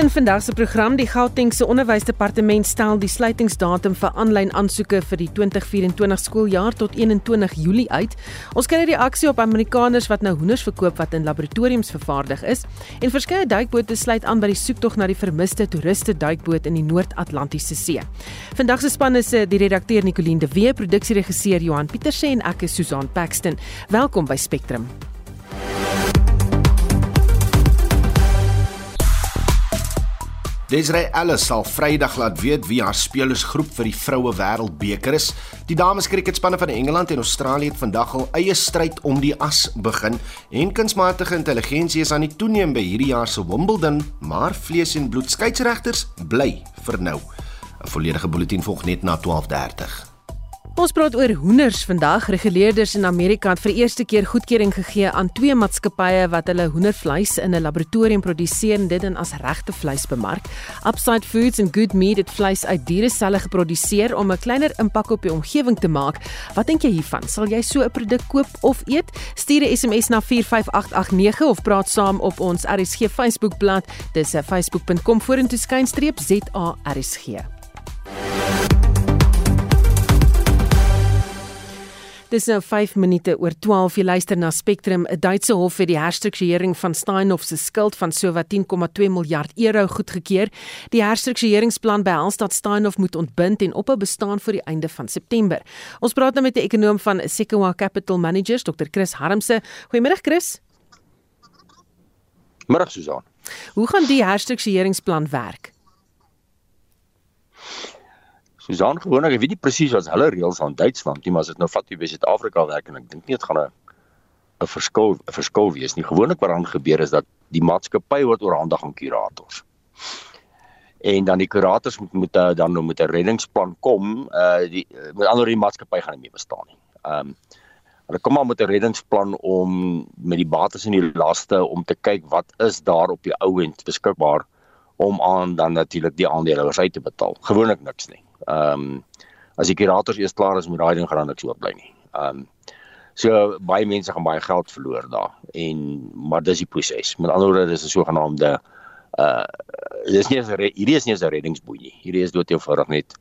In vandag se program die Gautengse Onderwysdepartement stel die sluitingsdatum vir aanlyn aansoeke vir die 2024 skooljaar tot 21 Julie uit. Ons kry 'n reaksie op Amerikaners wat nou hoenders verkoop wat in laboratoriums vervaardig is en verskeie duikbote sluit aan by die soektog na die vermiste toeriste duikboot in die Noord-Atlantiese See. Vandag se span is eh, die redakteur Nicoline de Wee, produksieregisseur Johan Pieterse en ek is Susan Paxton. Welkom by Spectrum. Desiree Ellis sal Vrydag laat weet wie haar spelersgroep vir die Vroue Wêreldbeker is. Die dames kriketspanne van Engeland en Australië het vandag al eie stryd om die as begin en kunsmatige intelligensie is aan die toeneem by hierdie jaar se Wimbledon, maar vlees en bloed skeieregters bly vir nou. 'n Volledige bulletin volg net na 12:30. Ons praat oor hoenders vandag. Reguleerders in Amerika het vir eerste keer goedkeuring gegee aan twee maatskappye wat hulle hoendervleis in 'n laboratorium produseer en dit dan as regte vleis bemark. Upside Foods en Good Meat het vleis uit diereselle geproduseer om 'n kleiner impak op die omgewing te maak. Wat dink jy hiervan? Sal jy so 'n produk koop of eet? Stuur 'n SMS na 45889 of praat saam op ons RSG Facebookblad. Dis facebook.com vorentoe skynstreep ZARSG. Dis nou 5 minute oor 12 jy luister na Spectrum. 'n Duitse hof het die herstrukturering van Steinhoff se skuld van sowat 10,2 miljard euro goedgekeur. Die herstruktureringsplan behels dat Steinhoff moet ontbind en ophou bestaan voor die einde van September. Ons praat nou met 'n ekonom van Sequoia Capital Managers, Dr. Chris Harmse. Goeiemôre Chris. Middag Susan. Hoe gaan die herstruktureringsplan werk? Susan gewoonlik, ek weet nie presies wat hulle reëls aan Duitsland nie, maar as dit nou vat jy by Suid-Afrika werk en ek dink nie dit gaan 'n 'n verskil 'n verskil wees nie. Gewoonlik wat dan gebeur is dat die maatskappy word oorhandig aan kurators. En dan die kurators moet moet uh, dan nou met 'n reddingsplan kom. Uh die met ander die maatskappy gaan nie meer bestaan nie. Um hulle kom maar met 'n reddingsplan om met die bates en die laste om te kyk wat is daar op die ou end beskikbaar om aan dan natuurlik die aandeelhouers uit te betaal. Gewoonlik niks nie. Ehm um, as die kurators eers klaar is met daai ding gaan niks oorbly nie. Ehm um, so baie mense gaan baie geld verloor daar en maar dis die proses. Met ander woorde dis 'n sogenaamde uh dis nie 'n hierdie is nie 'n reddingsboei nie. Hierdie is dood eenvoudig net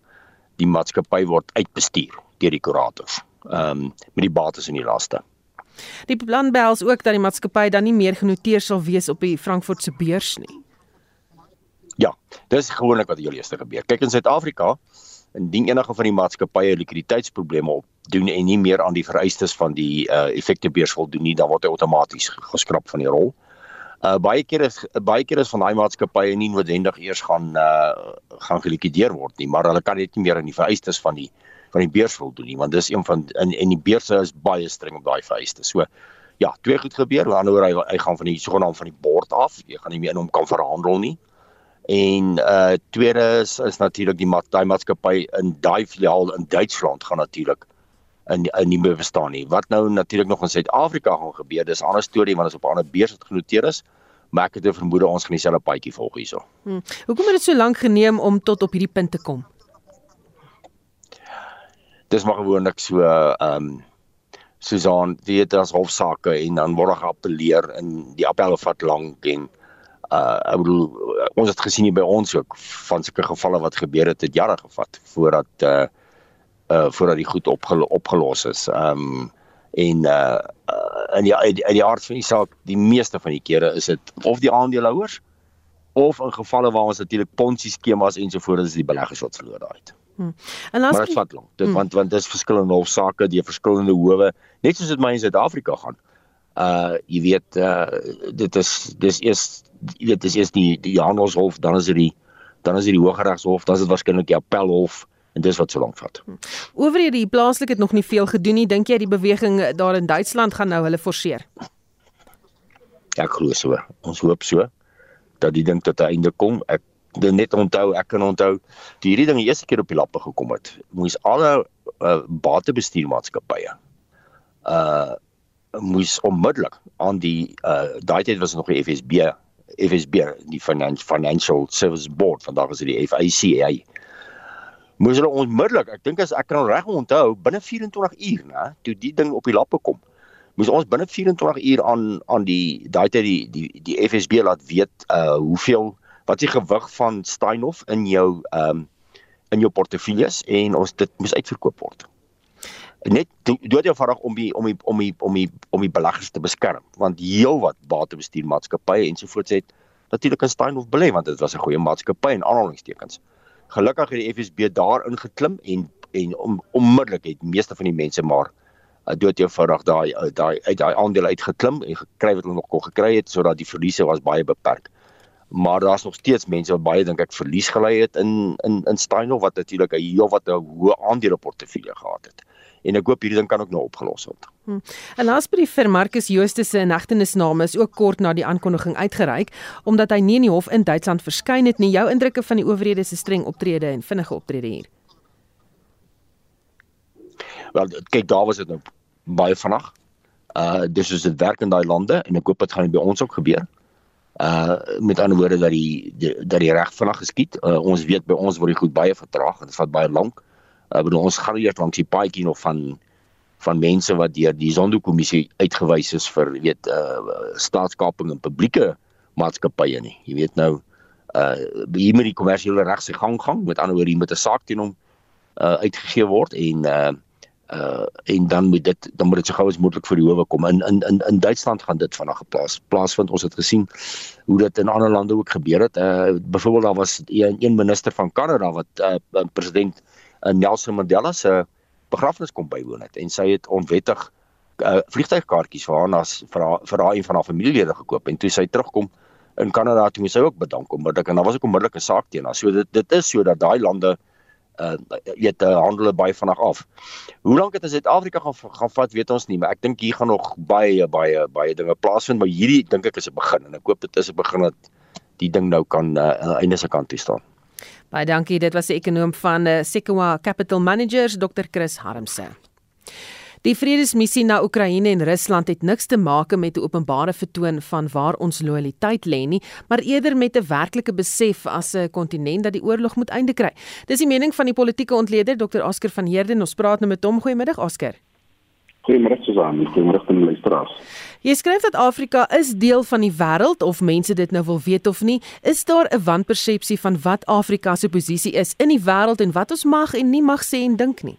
die maatskappy word uitbestuur deur die kurators. Ehm um, met die bates en die laste. Die plan behels ook dat die maatskappy dan nie meer genoteer sal wees op die Frankfurtse beurs nie. Ja, dis gewoonlik wat hier eerste gebeur. Kyk in Suid-Afrika, indien enige van die maatskappye likwiditeitsprobleme opdoen en nie meer aan die vereistes van die uh effekte beurs voldoen nie, dan word hy outomaties geskraap van die rol. Uh baie keer is baie keer is van daai maatskappye nie noodwendig eers gaan uh gaan gelikwideer word nie, maar hulle kan net nie meer aan die vereistes van die van die beurs voldoen nie, want dis een van in en die beurse is baie streng op daai vereistes. So ja, twee goed gebeur. Aan die ander hy, hy gaan van die sogenaamd van die bord af. Jy gaan nie meer in hom kan verhandel nie. En uh tweede is is natuurlik die daai maatskappy in daai filiaal in Duitsland gaan natuurlik in in nie meer bestaan nie. Wat nou natuurlik nog in Suid-Afrika gaan gebeur, dis 'n ander storie want ons op 'n ander beurs het genoteer is. Maar ek het 'n vermoede ons gaan dieselfde paadjie volg hierso. Hmm. Hoekom het dit so lank geneem om tot op hierdie punt te kom? Dis maar gewoonlik so ehm um, Susan, dit is hofsaake en dan word geappeleer en die appelle vat lank en uh ek bedoel ons het gesien hier by ons ook van sulke gevalle wat gebeur het het jare gevat voordat uh uh voordat die goed opgelo opgelos is. Um en uh in die in die aard van die saak die meeste van die kere is dit of die aandeelhouers of in gevalle waar ons natuurlik ponzi skemas ensovoorts is die beleggers wat verloor daai het. Hmm. En laat ons vat lank. Dit hmm. want want dis verskillende hofsaake, die verskillende howe, net soos dit my in Suid-Afrika gaan. Uh jy weet uh dit is dis eers jy weet dis eers die die Handelshof, dan is dit die dan is dit die Hooggeregshof, dan is dit waarskynlik die Appelhof en dis wat so lank vat. Hm. Oorhede die plaaslike het nog nie veel gedoen nie. Dink jy die beweging daar in Duitsland gaan nou hulle forceer? Ja, ek glo so. Ons hoop so dat die ding tot 'n einde kom. Ek dit net onthou, ek kan onthou die hierdie ding die eerste keer op die lappe gekom het. Moes alle uh, batebestuurmaatskappye uh moes onmiddellik aan die uh daai tyd was nog die FSB FSB die Financial Financial Service Board vandag is dit die FICA moes hulle onmiddellik ek dink as ek kan reg onthou binne 24 uur nê toe die ding op die lappe kom moes ons binne 24 uur aan aan die daai tyd die die die FSB laat weet uh hoeveel wat die gewig van Steinhoff in jou um, in jou portefeuilles en ons dit moes uitverkoop word. Net dood vraag om die om die om die om die om die beleggers te beskerm want heelwat batebestuurmaatskappye ensovoorts het natuurlik in Steinhoff belê want dit was 'n goeie maatskappy en aanhalingstekens. Gelukkig het die FSB daar ingeklim en en om onmiddellik het meeste van die mense maar uh, dood vraag daai daai uit daai aandele uitgeklim en gekry wat hulle nog kon gekry het sodat die verliese was baie beperk maar daar's nog steeds mense wat baie dink ek verlies gelei het in in in Steinhoff wat natuurlik 'n heel wat 'n hoë aandele portefeulje gehad het. En ek hoop hierdie ding kan ook nou opgelos word. Hm. En laasbrief vir Marcus Jooste se nagtenisname is ook kort na die aankondiging uitgereik omdat hy nie in die hof in Duitsland verskyn het nie. Jou indrukke van die owerhede se streng optrede en vinnige optrede hier. Wel, kyk daar was dit nou baie vinnig. Uh dis soos dit werk in daai lande en ek hoop dit gaan by ons ook gebeur uh met ander woorde dat die, die dat die reg vinnig geskied. Uh, ons weet by ons word die goed baie vertraag en dit vat baie lank. Uh bedoel ons gaan eers langs die paadjie nog van van mense wat deur die Zondo-kommissie uitgewys is vir weet uh staatskaping en publieke maatskappye nie. Jy weet nou uh hier moet die kommersiële reg se gang gang. Met ander woorde, jy moet 'n saak teen hom uh uitgegee word en uh uh en dan moet dit dan moet dit so gou as moontlik vir die howe kom. In in in in Duitsland gaan dit vanaand geplaas. Plaasvind ons het gesien hoe dit in ander lande ook gebeur het. Uh byvoorbeeld daar was een, een minister van Kanada wat uh president Nelson Mandela se begrafnis kom bywoon het en sy het onwettig uh vliegtuigkaartjies vir haar nas vir haar een van haar familielede gekoop en toe sy terugkom in Kanada toe moes sy ook bedank omdat ek en daar was ook 'n onmiddellike saak teen haar. So dit dit is so dat daai lande uh weet uh, handel baie vinnig af. Hoe lank dit in Suid-Afrika gaan gaan vat, weet ons nie, maar ek dink hier gaan nog baie baie baie dinge plaasvind, maar hierdie dink ek is 'n begin en ek hoop dit is 'n begin dat die ding nou kan uh, einde se kant toe staan. Baie dankie, dit was die ekonom van uh, Sequoia Capital Managers, Dr. Chris Harmse. Die vredesmissie na Oekraïne en Rusland het niks te maak met 'n openbare vertoon van waar ons lojaliteit lê nie, maar eerder met 'n werklike besef as 'n kontinent dat die oorlog moet einde kry. Dis die mening van die politieke ontleder Dr. Oscar van Heerden. Ons praat nou met hom. Goeiemiddag Oscar. Goeiemôre Susan, goeiemôre aan die luisteraars. Jy skryf dat Afrika is deel van die wêreld of mense dit nou wil weet of nie, is daar 'n wanpersepsie van wat Afrika se posisie is in die wêreld en wat ons mag en nie mag sê en dink nie?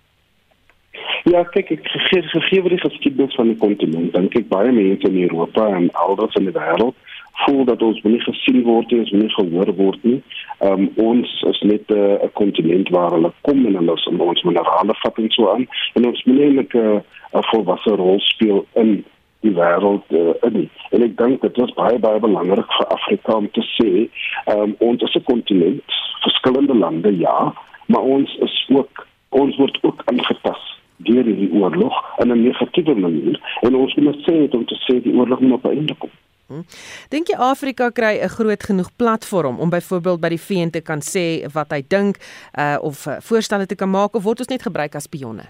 Ja, kyk, ek gegee gegee word die geskiedenis van die kontinent. Dink ek baie mense in Europa en elders in die wêreld voel dat ons nie gesien word nie, ons nie gehoor word nie. Um ons is net 'n uh, kontinent waar hulle kom en hulle ons ons minerale vat en so aan en ons moet net 'n 'n volwasse rol speel in die wêreld uh, in. En ek dink dit is baie baie belangrik vir Afrika om te sê, um ons is 'n kontinent, verskillende lande ja, maar ons is ook ons word ook aangepas deur die oorlog in 'n negatiewe manier en ons moet sê dit om te sê die oorlog moet op einde kom. Hm. Dink jy Afrika kry 'n groot genoeg platform om byvoorbeeld by die VN te kan sê wat hy dink uh, of uh, voorstelle te kan maak of word ons net gebruik as spionne?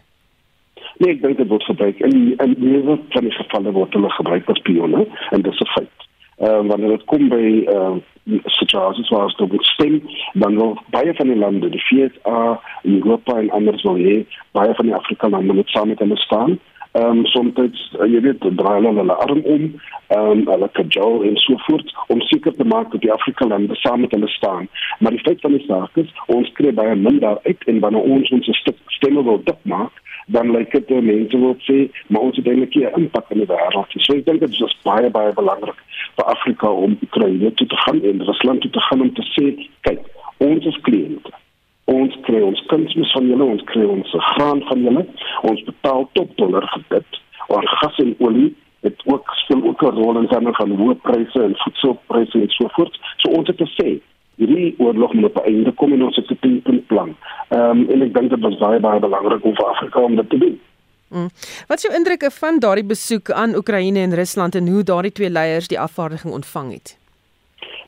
Nee, ek dink dit word gebruik in in meeste van die gevalle word hulle gebruik as spionne en dit is 'n feit. Ehm uh, wanneer dit kom by ehm uh, situaties waar het op stem, dan wil baie van die lande, die VSA, Europa en anders wil hê baie van die Afrika lande moet saam met hulle staan. Ehm um, soms uh, jy weet draai hulle hulle arm om, ehm um, hulle kajal en so voort om seker te maak dat die Afrika lande saam met hulle staan. Maar die feit van die saak is ons kry baie minder uit en wanneer ons ons stemme wil dik maak, dan lyk dit uh, mense wil sê maar ons het eintlik 'n impak in die wêreld. So ek dink dit is baie baie belangrik vir Afrika om Oekraïne toe te gaan en Rusland toe te gaan om te sê kyk, ons is kliënte. Ons kry ons kunsmis van julle, ons kry ons graan van julle. Ons betaal top dollar vir dit. Oor gas en olie het ook speel ook 'n rol in terme van hoë pryse en voedselpryse en so voort. So ons het te sê hierdie oorlog moet op 'n einde kom en ons het 'n plan. Ehm um, en ek dink dit was baie baie belangrik om vir Afrika om dit te doen. Mm. Wat is jou indrukke van daardie besoek aan Oekraïne en Rusland en hoe daardie twee leiers die afvaardiging ontvang het?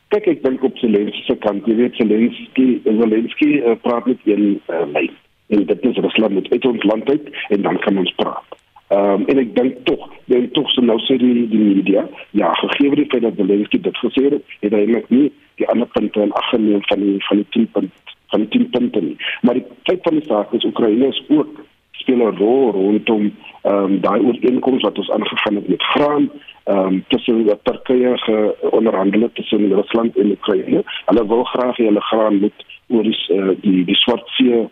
Kyk, ek dink op Zelensky se kant, jy weet Zelensky, Zelensky uh, praat met een uh, lyn. En dit is Rusland met uit ons land uit en dan kan ons praat. Ehm um, en ek dink tog, dan tog so nou sê die die media, ja, gegee feit dat Zelensky dit gesê het, het hy net nie die ander punte in ag geneem van die van die 10 punte van die 10 punte nie. Maar die feit van die saak is Oekraïne is ook speel 'n rol rondom ehm um, daai ooreenkoms wat ons aangegaan het met graan ehm um, tussen wat Turkye geonderhandel tussen Rusland en Oekraïne. Hulle wil graag hulle graan moet oor die uh, die, die Swart See uh,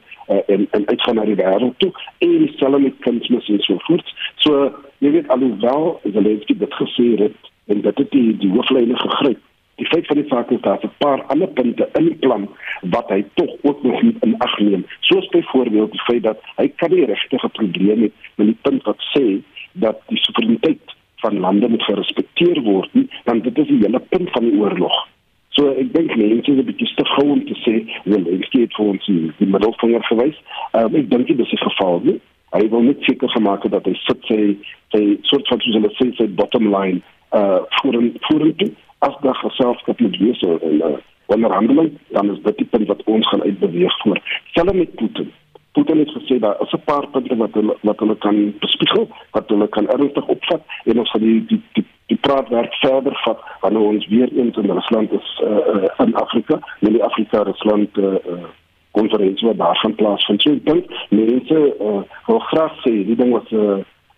en en uitgaan na die wêreld toe en dieselfde met kunsmis en so voort. So jy weet alhoewel Zelensky dit gesê het en dit die, die hooflyne gegryp Die feit van die saak is dat 'n paar ander punte in die plan wat hy tog ook nog nie in ag neem. Soos byvoorbeeld die feit dat hy kan nie regtig 'n probleem hê met die punt wat sê dat die soewereiniteit van lande moet gerespekteer word want dit is die hele punt van die oorlog. So ek dink mense is 'n bietjie te gou om te sê, "Wel, ek skiet vir ons die, die middelvinger gewys." Um, ek dink dit is 'n geval nie. Hy wil net seker gemaak dat hy sit sy sy soort van soos hulle sê sy bottom line uh voor en voor en as daar geselskap moet wees in 'n onderhandeling, dan is dit die punt wat ons gaan uitbeweeg voor. Selfs met Putin. Putin het gesê daar is 'n paar punte wat hulle wat hulle kan bespiegel, wat hulle kan ernstig opvat en ons gaan die die die, die praatwerk verder vat wanneer ons weer eens in Rusland is uh, in Afrika, in die Afrika Rusland uh, uh, konferensie wat daar gaan plaasvind. So ek dink mense uh, wil graag sê die ding was 'n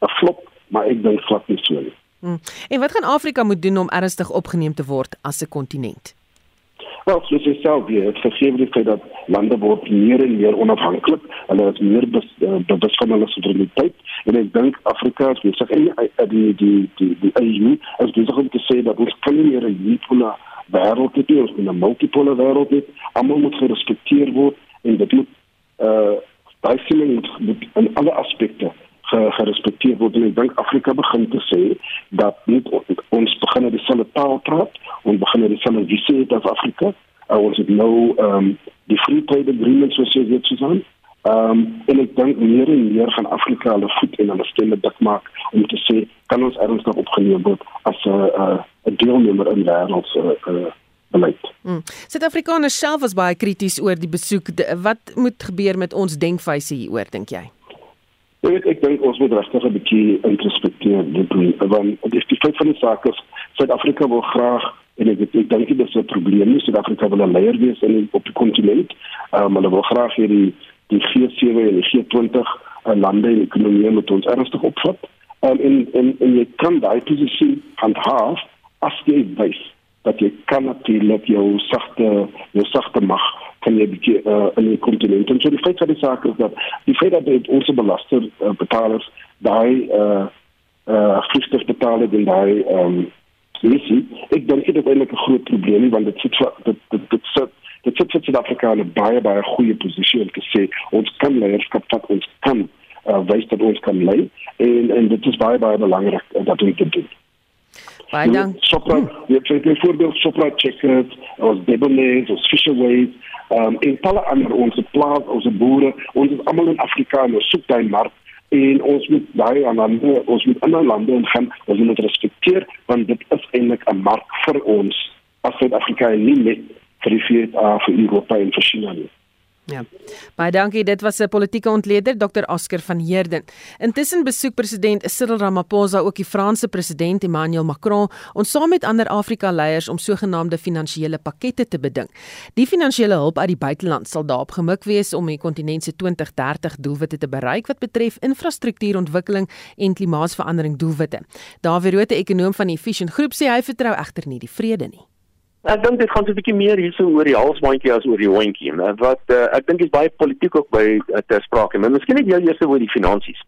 uh, flop, maar ek dink glad nie so nie. Hmm. En wat gaan Afrika moet doen om ernstig opgeneem te word as 'n kontinent? Wel, soos jy self weet, het feit dat lande word meer en meer onafhanklik. Hulle is meer eh, bewus van hulle soewereiniteit en ek dink Afrika is besig en die die die die EU is besig om te sê dat ons kan nie meer 'n unipolare wêreld hê, ons moet 'n multipolare wêreld hê. Almal moet gerespekteer word en dit moet uh daai siening moet in alle aspekte gerespekteer word en ek dink Afrika begin te sê dat net ons begin dieselfde taal praat en begin dieselfde visie het as Afrika uh, ons het nou um, die free trade agreement soos jy weet Susan um, en ek dink meer en meer gaan Afrika hulle voet en hulle stemme dik maak om te sê kan ons ernstig opgeneem word as 'n uh, 'n uh, deelnemer in wêreld se uh, uh, beleid. Hmm. Suid-Afrikaners self was baie krities oor die besoek. Wat moet gebeur met ons denkwyse hieroor dink jy? Ek ek dink ons moet regtig 'n bietjie introspekteer doen want dit is die feit van die saak is Suid-Afrika wil graag en ek ek dink dit is 'n probleem nie Suid-Afrika wil 'n leier wees in die, op die kontinent. Ehm um, hulle wil graag hierdie die G7 en die G20 uh, lande en ekonomieë met ons ernstig opvat. Ehm um, en en en jy kan daai posisie handhaaf as jy wys dat jy kan natuurlik jou sagte jou sagte mag kan jy bietjie uh, in die kontinent en so die feit van die saak is dat die feit dat dit ons belaster uh, betalers daai uh uh vliegtuig betaal het en daai ehm um, missie ek dink dit is eintlik 'n groot probleem want dit sit dit dit dit sit dit sit vir Suid-Afrika in 'n baie baie goeie posisie om te sê ons kan leierskap vat ons kan uh, wys dat ons kan lei en en dit is baie baie belangrik uh, dat ons dit doen Baie dankie. Sopra, jy het byvoorbeeld Sopra Checkers, ons Debonairs, ons Fisherways, um, en talle ander ons plaas, ons boere, ons is almal in Afrika en ons soek daai mark. En ons moet daai lande, ons moet ander lande gaan, ons moet respekteer want dit is eintlik 'n mark vir ons. As Suid-Afrika en nie net vir die VS vir Europa en vir China nie. Ja. Baie dankie. Dit was 'n politieke ontleder Dr. Oscar van Heerden. Intussen besoek president Cyril Ramaphosa ook die Franse president Emmanuel Macron om saam met ander Afrika-leiers om sogenaamde finansiële pakkette te beding. Die finansiële hulp uit die buiteland sal daarop gemik wees om die kontinent se 2030 doelwitte te bereik wat betref infrastruktuurontwikkeling en klimaatsverandering doelwitte. Dawie Rote, ekonom van die Efficient Groep, sê hy vertrou egter nie die vrede nie. Ek dink dit gaan so 'n bietjie meer hierso oor die halsbandjie as oor die hondjie. Wat uh, ek dink is baie politiek ook by uh, ter sprake. Maar miskien net jou eers oor die finansies.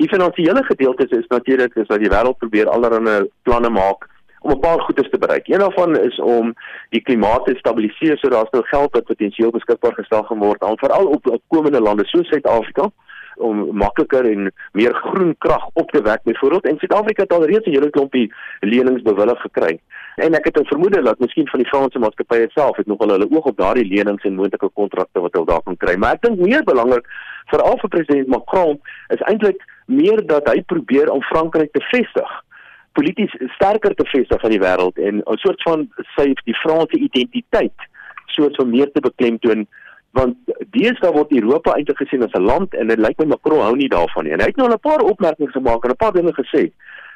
Die finansiële gedeelte is natuurlik is dat die wêreld probeer allerlei planne maak om 'n paar goedes te bereik. Een daarvan is om die klimaat te stabiliseer sodat daar nou geld wat potensieel beskikbaar gestel gaan word aan veral op opkomende lande soos Suid-Afrika om makliker en meer groen krag op te wek byvoorbeeld en Suid-Afrika het alreeds 'n hele klompie lenings bewillig gekry. En ek het 'n vermoede dat miskien van die Franse maatskappye self het nogal hulle oog op daardie lenings en moontlike kontrakte wat hulle daar kan kry. Maar ek dink meer belangrik veral vir president Macron is eintlik meer dat hy probeer om Frankryk te vestig polities sterker te vestig in die wêreld en 'n soort van sy die Franse identiteit soort van meer te beklemtoon want deesdae word Europa eintlik gesien as 'n land en dit lyk my Macron hou nie daarvan nie. En hy het nou 'n paar opmerkings gemaak en 'n paar dinge gesê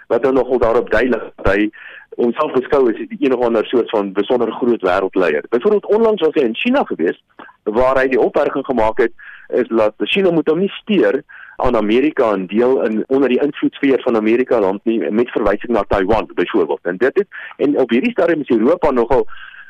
wat nou nogal daarop dui dat hy homself beskou as die enige ander soort van besonder groot wêreldleier. Byvoorbeeld onlangs was hy in China gewees waar hy die opmerking gemaak het is dat China moet hom nie steur aan Amerika en deel in onder die invloedsfeer van Amerika land nie met verwysing na Taiwan byvoorbeeld. En dit het en op hierdie stadium is Europa nogal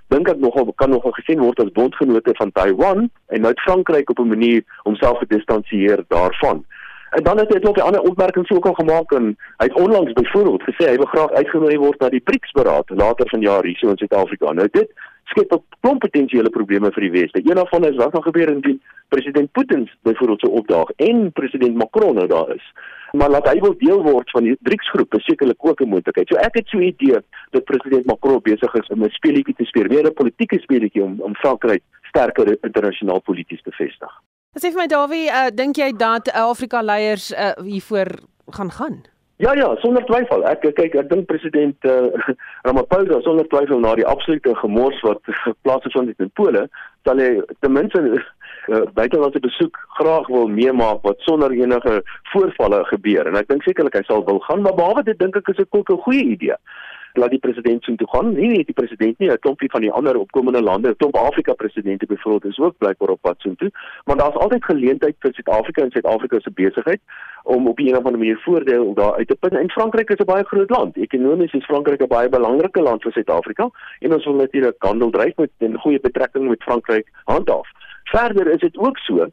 dink ek nogal kan nogal gesien word as bondgenote van Taiwan en nou Frankryk op 'n manier homself gedistansieer daarvan. En dan het hy ook 'n ander opmerking ook al gemaak en hy het onlangs byvoorbeeld gesê hy wil graag uitgenooi word na die BRICS-beraad later vanjaar hier so in Suid-Afrika. Nou dit skep 'n klomp potensiële probleme vir die Weste. Een daarvan is wat gaan gebeur indien president Putin byvoorbeeld so opdaag en president Macron nou daar is. Maar laat hy wil deel word van die BRICS-groep, is sekerlik ook 'n moontlikheid. So ek het so 'n idee dat president Macron besig is om 'n speletjie te speel, weer 'n politieke speletjie om om Frankryk sterker internasionaal polities te vestig. Sê vir my Dawie, uh, dink jy dat Afrika leiers uh, hiervoor gaan gaan? Ja ja, sonder twyfel. Ek kyk, ek dink president uh, Ramaphosa sonder twyfel na die absolute gemors wat plaasgevind het in Pole, sal hy ten minste uh, buitelandse besoek graag wil meemaak wat sonder enige voorvalle gebeur. En ek dink sekerlik hy sal wil gaan, maar behalwe dit dink ek is dit ook 'n goeie idee laat die president sien toe gaan. Nie net die president nie, 'n klompie van die ander opkomende lande, 'n klomp Afrika presidente byvoorbeeld is ook blykbaar op pad soontoe. Maar daar's altyd geleentheid vir Suid-Afrika en Suid-Afrika se besigheid om op 'n of ander manier voordeel daar uit te punt. En Frankryk is 'n baie groot land. Ekonomies is Frankryk 'n baie belangrike land vir Suid-Afrika en ons wil natuurlik handel dryf met 'n goeie betrekking met Frankryk handhaaf. Verder is dit ook so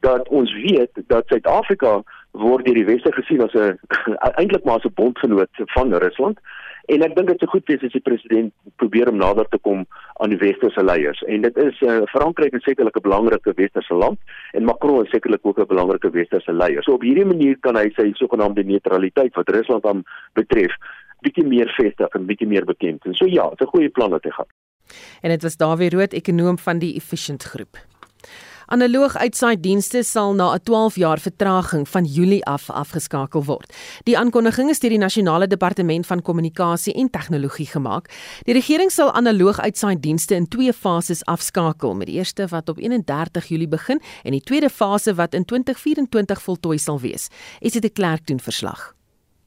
dat ons weet dat Suid-Afrika word deur die weste gesien as 'n eintlik maar as 'n bondgenoot van Rusland En ek dink dit is goed wees as die president probeer om nader te kom aan die westerse leiers. En dit is uh, Frankryk is sekerlik 'n belangrike westerse land en Macron is sekerlik ook 'n belangrike westerse leier. So op hierdie manier kan hy sy sogenaamde neutraliteit wat Rusland aan betref bietjie meer vestig en bietjie meer bekend. En so ja, dit is 'n goeie plan wat hy gaan. En dit was Dawie Rood, ekonom van die Efficient Groep. Analoog uitsaaidienste sal na 'n 12 jaar vertraging van Julie af afgeskakel word. Die aankondiging is deur die Nasionale Departement van Kommunikasie en Tegnologie gemaak. Die regering sal analoog uitsaaidienste in twee fases afskakel, met die eerste wat op 31 Julie begin en die tweede fase wat in 2024 voltooi sal wees. Dit 'n klerk doen verslag?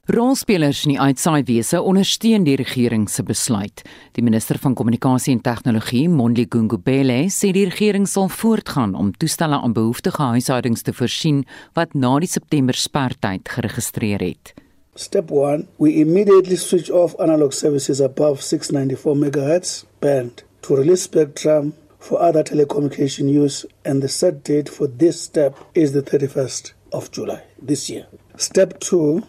Rolspelers in die uitsaaiwese ondersteun die regering se besluit. Die minister van Kommunikasie en Tegnologie, Mondli Gungubele, sê die regering sal voortgaan om toestelle aan behoeftige huishoudings te voorsien wat na die September sperdatum geregistreer het. Step 1, we immediately switch off analog services above 694 MHz band to release spectrum for other telecommunication use and the set date for this step is the 31st of July this year. Step 2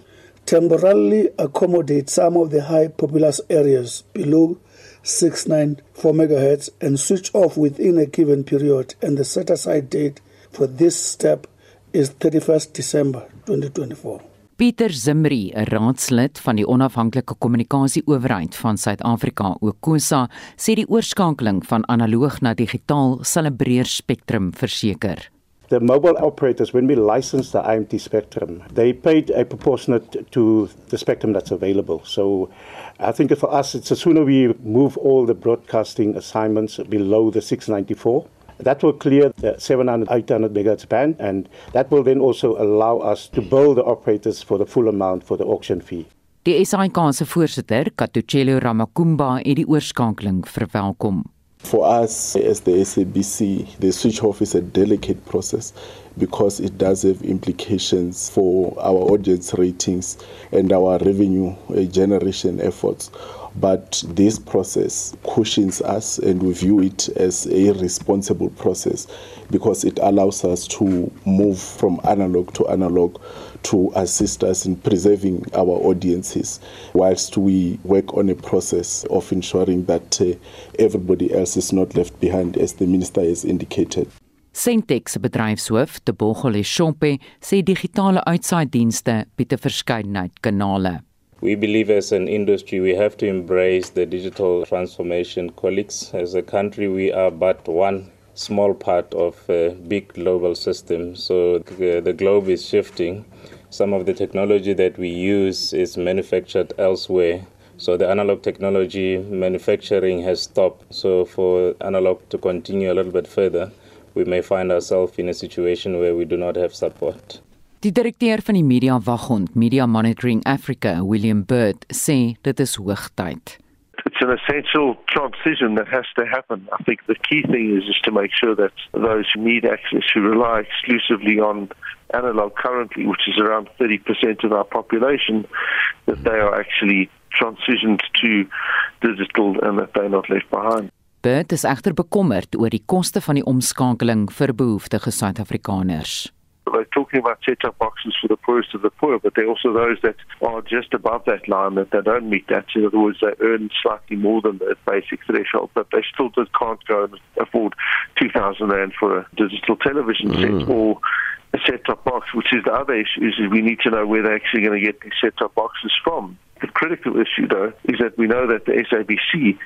temporarily accommodate some of the high populous areas below 694 megahertz and switch off within a given period and the set aside date for this step is 31st December 2024. Pieter Zimri, 'n raadslid van die onafhanklike kommunikasie-owerheid van Suid-Afrika, OKOSA, sê die oorskakeling van analoog na digitaal sal 'n breër spektrum verseker. The mobile operators, when we licensed the IMT spectrum, they paid a proportionate to the spectrum that's available. So I think for us, it's the sooner we move all the broadcasting assignments below the 694. That will clear the 700, 800 megahertz band, and that will then also allow us to bill the operators for the full amount for the auction fee. Die SAIK se voorsitter, Katuchelo Ramakumba, het die oorskakeling verwelkom. For us as the SABC, the switch off is a delicate process because it does have implications for our audience ratings and our revenue uh, generation efforts. But this process cushions us, and we view it as a responsible process because it allows us to move from analog to analog to assist us in preserving our audiences whilst we work on a process of ensuring that uh, everybody else is not left behind as the minister has indicated. Sentex bedryfshoof, Tebogole Shompe, sê digitale uitsaaidienste bied 'n verskeidenheid kanale. We believe as an industry we have to embrace the digital transformation colleagues as a country we are but one small part of a big global system so the, the globe is shifting some of the technology that we use is manufactured elsewhere. So the analog technology manufacturing has stopped. So for analog to continue a little bit further, we may find ourselves in a situation where we do not have support. Die direkteur van die Media Waghond, Media Monitoring Africa, William Bird, sê dit is hoogtyd. It's an essential transition that has to happen. I think the key thing is just to make sure that those who need access, who rely exclusively on analog currently, which is around 30% of our population, that they are actually transitioned to digital and that they're not left behind. Bert is egter bekommerd oor die koste van die omskakeling vir behoeftige Suid-Afrikaners. They're talking about set-top boxes for the poorest of the poor, but there are also those that are just above that line that they don't meet that. In other words, they earn slightly more than the basic threshold, but they still just can't go and afford 2,000 Rand for a digital television mm. set or a set-top box, which is the other issue, is we need to know where they're actually going to get these set-top boxes from. The critical issue, though, is that we know that the SABC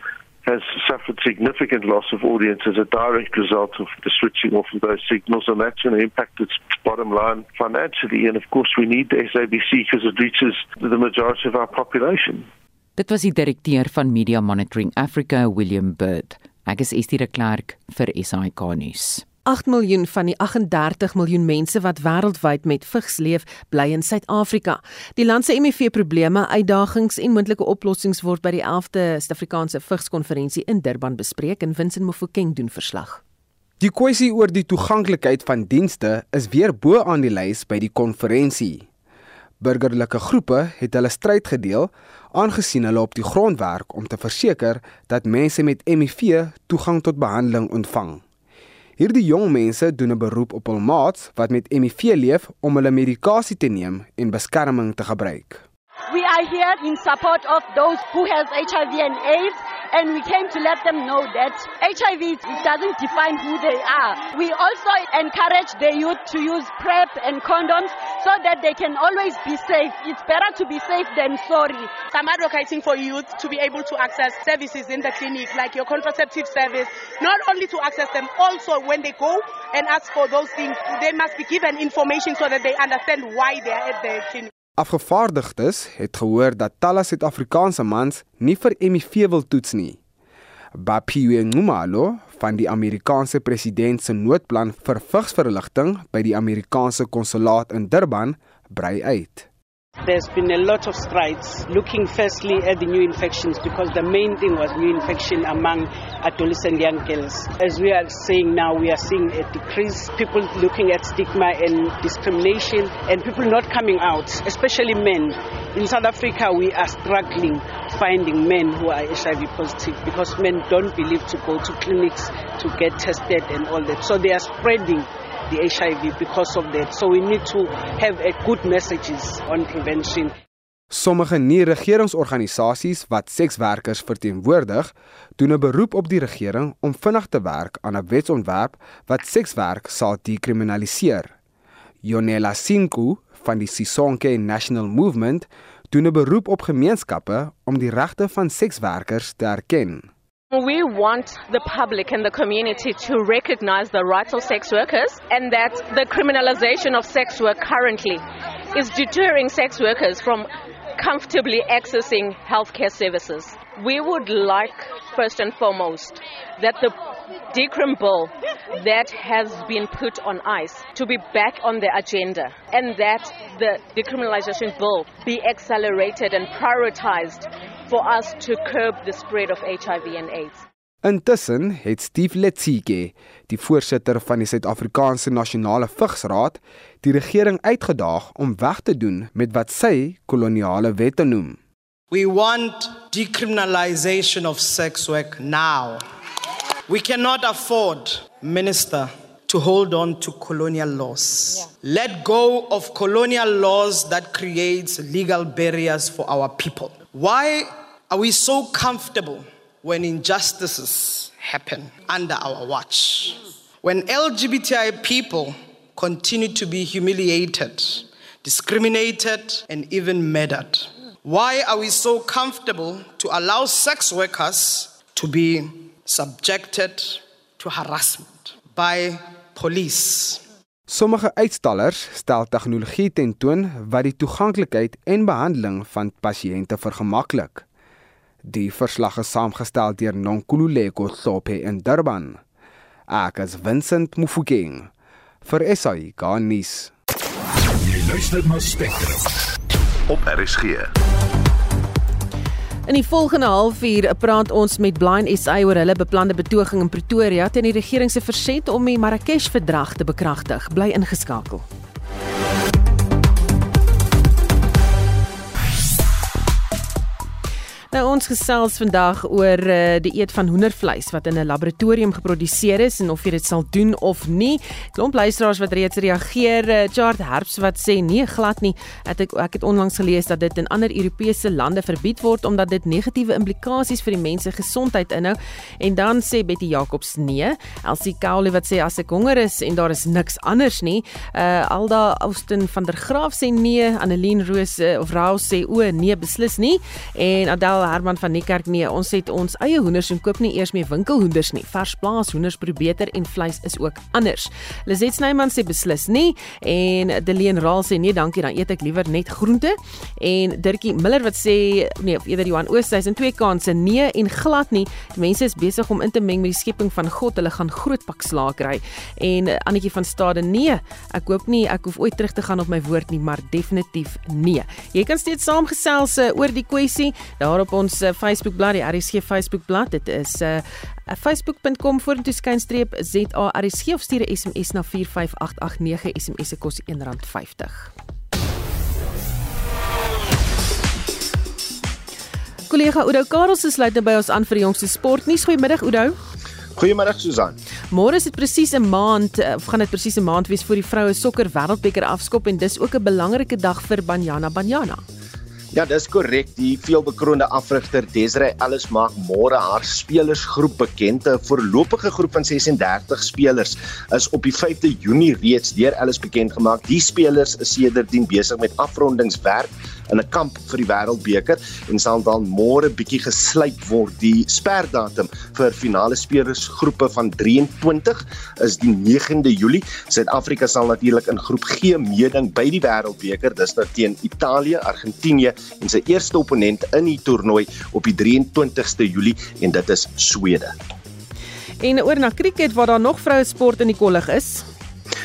has suffered significant loss of audience as a direct result of the switching off of those signals, and that's going to impact its bottom line financially. And of course, we need the SABC because it reaches the majority of our population. Dit was die direkteur van Media Monitoring Africa, William Bird. Ek is Estie de Klerk vir SAK nuus. 8 miljoen van die 38 miljoen mense wat wêreldwyd met vigs leef, bly in Suid-Afrika. Die land se HIV-probleme, uitdagings en moontlike oplossings word by die 11de Suid-Afrikaanse Vigskonferensie in Durban bespreek en Vincent Mofokeng doen verslag. Die kwessie oor die toeganklikheid van dienste is weer bo aan die lys by die konferensie. Burgerlike groepe het hulle stryd gedeel aangesien hulle op die grond werk om te verseker dat mense met HIV toegang tot behandeling ontvang. Hierdie jong mense doen 'n beroep op hul maats wat met HIV leef om hulle medikasie te neem en beskerming te gebruik. We are here in support of those who has HIV and AIDS and we came to let them know that HIV doesn't define who they are. We also encourage the youth to use PrEP and condoms so that they can always be safe. It's better to be safe than sorry. I'm advocating for youth to be able to access services in the clinic, like your contraceptive service, not only to access them, also when they go and ask for those things, they must be given information so that they understand why they are at the clinic. Afgevaardigdes het gehoor dat talle Suid-Afrikaanse mans nie vir HIV wil toets nie. Bapiwe Ngumalo van die Amerikaanse president se noodplan vir vigsverligting by die Amerikaanse konsulaat in Durban brei uit. There's been a lot of strides looking firstly at the new infections because the main thing was new infection among adolescent young girls. As we are saying now, we are seeing a decrease, people looking at stigma and discrimination and people not coming out, especially men. In South Africa, we are struggling finding men who are HIV positive because men don't believe to go to clinics to get tested and all that. So they are spreading the HIV because of that. So we need to have a good messages on prevention. Sommige nie-regeringsorganisasies wat sekswerkers verteenwoordig, doen 'n beroep op die regering om vinnig te werk aan 'n wetsontwerp wat sekswerk sal dekriminaliseer. Jonela Sinku van die Sisonke National Movement doen 'n beroep op gemeenskappe om die regte van sekswerkers te erken. We want the public and the community to recognize the rights of sex workers and that the criminalization of sex work currently is deterring sex workers from comfortably accessing healthcare services. We would like, first and foremost, that the decrim bill that has been put on ice to be back on the agenda and that the decriminalization bill be accelerated and prioritized for us to curb the spread of HIV and AIDS. Intussen het Steve Letsike, die voorsitter van die Suid-Afrikaanse Nasionale Vigsraad, die regering uitgedaag om weg te doen met wat sy koloniale wette noem. We want decriminalization of sex work now. We cannot afford, minister, to hold on to colonial laws. Yeah. Let go of colonial laws that creates legal barriers for our people. Why are we so comfortable when injustices happen under our watch? When LGBTI people continue to be humiliated, discriminated, and even murdered? Why are we so comfortable to allow sex workers to be subjected to harassment by police? Sommige uitstallers stel tegnologie tentoon wat die toeganklikheid en behandeling van pasiënte vergemaklik. Die verslag is saamgestel deur Nonkululeko Sope in Durban. Ek is Vincent Mufokeng vir SAI Garnis. Jy luister na Spectrum op RSG. In die volgende halfuur praat ons met Blind SA oor hulle beplande betoging in Pretoria teen die regering se verset om die Marrakesh-verdrag te bekragtig. Bly ingeskakel. Nou ons gesels vandag oor uh, die eet van hoendervleis wat in 'n laboratorium geproduseer is en of jy dit sal doen of nie. Klomp luisteraars wat reeds reageer, uh, Chart Herbs wat sê nee, glad nie. Het ek ek het onlangs gelees dat dit in ander Europese lande verbied word omdat dit negatiewe implikasies vir die mense gesondheid inhou. En dan sê Betty Jacobs nee. Elsie Cowley wat sê as ek honger is en daar is niks anders nie. Uh Alda Austin van der Graaf sê nee, Annelien Roos uh, of Rao sê o nee, beslis nie. En Adel Herman van Niekerk nee, ons het ons eie hoenders en koop nie eers meer winkelhoenders nie. Vars plaas hoenders proe beter en vleis is ook anders. Lizet Snyman sê beslis nie en Deleen Raal sê nee, dankie, dan eet ek liewer net groente. En Dirkie Miller wat sê nee, of eerder Johan Oosthuizen twee kansse nee en glad nie. Die mense is besig om in te meng met die skepping van God. Hulle gaan groot pak slaag kry. En Annetjie van Stade nee, ek hoop nie ek hoef ooit terug te gaan op my woord nie, maar definitief nee. Jy kan steeds saamgesels uh, oor die kwessie daarop ons uh, Facebook bladsy, die RSG Facebook bladsy. Dit is uh, facebook.com vorentoe skynstreep ZARSG of stuur 'n SMS na 45889 SMS se kos R1.50. Kollega Oudo Karels sluit nou by ons aan vir die jongste sportnuus. Goeiemiddag Oudo. Goeiemôre Susan. Môre is dit presies 'n maand of gaan dit presies 'n maand wees voor die vroue sokker wêreldbeker afskop en dis ook 'n belangrike dag vir Banyana Banyana. Ja, dis korrek. Die veelbekroonde afrigter Desiree Ellis maak môre haar spelersgroep bekend. 'n Voorlopige groep van 36 spelers is op die 5de Junie reeds deur Ellis bekend gemaak. Die spelers is sedertdien besig met afrondingswerk in 'n kamp vir die Wêreldbeker en sal dan môre bietjie gesluit word. Die sperdatum vir finale spelersgroepe van 23 is die 9de Julie. Suid-Afrika sal natuurlik in groep G meeding by die Wêreldbeker. Dis nou teen Italië, Argentinië en sy eerste opponent in die toernooi op die 23ste Julie en dit is Swede. En oor na cricket waar daar nog vroue sport in die kollig is.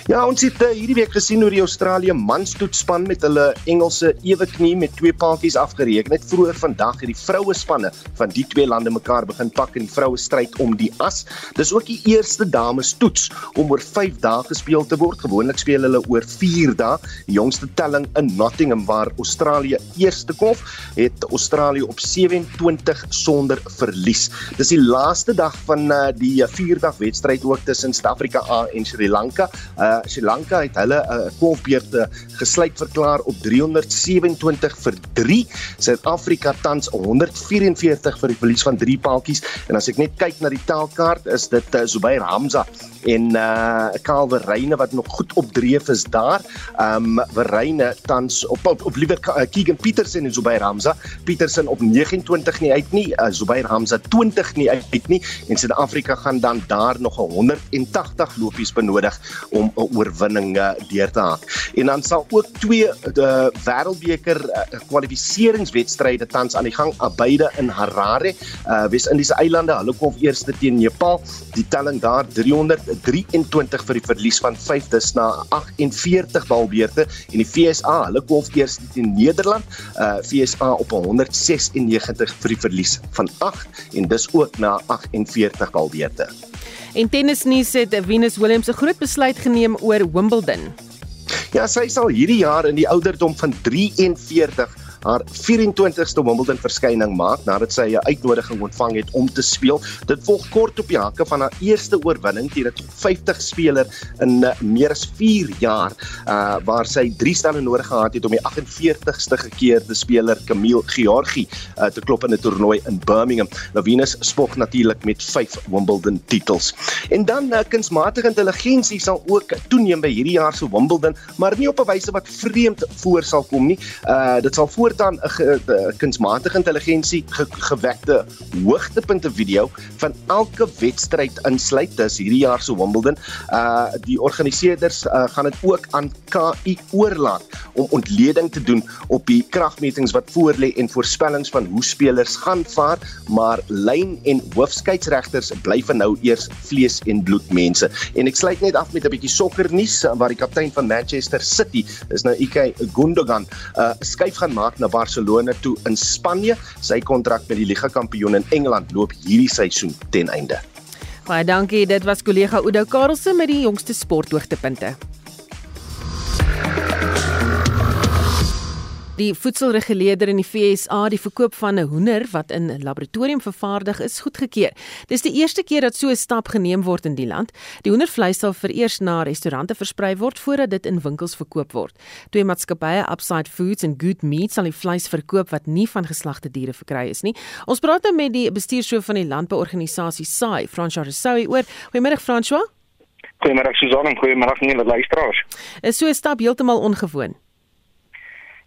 Ja, ons het uh, hierdie week gesien hoe die Australië manstoetspan met hulle Engelse ewe knie met twee paadjies afgereken het. Vroeër vandag het die vroue spanne van die twee lande mekaar begin pak in vroue stryd om die as. Dis ook die eerste dames toets om oor 5 dae gespeel te word. Gewoonlik speel hulle oor 4 dae. Die jongste telling in Nottingham waar Australië eerste kolf het Australië op 27 sonder verlies. Dis die laaste dag van uh, die 4 dag wedstryd ook tussen Suid-Afrika en Sri Lanka. Uh Sri Lanka het hulle 'n uh, golfbeurte gesluit verklaar op 327 vir 3. Suid-Afrika tans 144 vir die verlies van 3 paaltjies en as ek net kyk na die taalkaart is dit uh, Zubair Hamza en uh Calvin Reyne wat nog goed opdreef is daar. Um Reyne tans op op, op liewer uh, Keegan Petersen en Zubair Hamza. Petersen op 29 nie uit nie, uh, Zubair Hamza 20 nie uit nie en Suid-Afrika gaan dan daar nog 180 lopies benodig om 'n oorwinning uh, deur te haak. En dan sal ook twee die wêreldbeker uh, kwalifikasiewedstryde tans aan die gang beide in Harare, uh Wes-Indiese eilande. Hulle kom eers teen Nepal. Die telling daar 323 vir die verlies van 5 dis na 48 balbeurte en die FSA, hulle kom eers teen Nederland. Uh FSA op 196 vir die verlies van 8 en dis ook na 48 balbeurte. En tennisnuus het Venus Williams 'n groot besluit geneem oor Wimbledon. Ja, sy sal hierdie jaar in die ouderdom van 43 haar 24ste Wimbledon verskyning maak nadat sy 'n uitnodiging ontvang het om te speel. Dit volg kort op die hakke van haar eerste oorwinning teen 'n top 50 speler in uh, meer as 4 jaar, uh waar sy 3 stelle nodig gehad het om die 48ste gekeerde speler Camille Georgi uh, te klop in 'n toernooi in Birmingham. Lavinus spog natuurlik met 5 Wimbledon titels. En dan uh, kunsmatige intelligensie sal ook toeneem by hierdie jaar se Wimbledon, maar nie op 'n wyse wat vreemd voor sal kom nie. Uh dit sal voor voortaan 'n kunsmatige intelligensie ge gewekte hoogtepunte video van elke wedstryd insluit. Dis hierdie jaar se Wimbledon. Uh die organiseerders uh, gaan dit ook aan KI oorlaat om ontleding te doen op die kragmetings wat voorlê en voorspellings van hoe spelers gaan vaar, maar lyn en hoofskeidsregters bly vir nou eers vlees en bloed mense. En ek sluit net af met 'n bietjie sokkernuus waar die kaptein van Manchester City, is nou Ike Gundogan, uh skuif gaan maak na Barcelona toe in Spanje. Sy kontrak met die Liga kampioen in Engeland loop hierdie seisoen ten einde. Baie dankie. Dit was kollega Oudo Karelse met die jongste sporthoogtepunte. Die voedselreguleerder in die FSA die verkoop van 'n hoender wat in 'n laboratorium vervaardig is goedgekeur. Dis die eerste keer dat so 'n stap geneem word in die land. Die hoendervleis sal vereers na restaurante versprei word voordat dit in winkels verkoop word. Twee maatskappye, Upside Foods en Good Meat, sal die vleis verkoop wat nie van geslagte diere verkry is nie. Ons praat nou met die bestuurshoof van die landbouorganisasie SAI, François Rousseau oor. Goeiemôre François. Goeiemôre Susan en goeiemôre aan julle luisteraars. Is so 'n stap heeltemal ongewoon?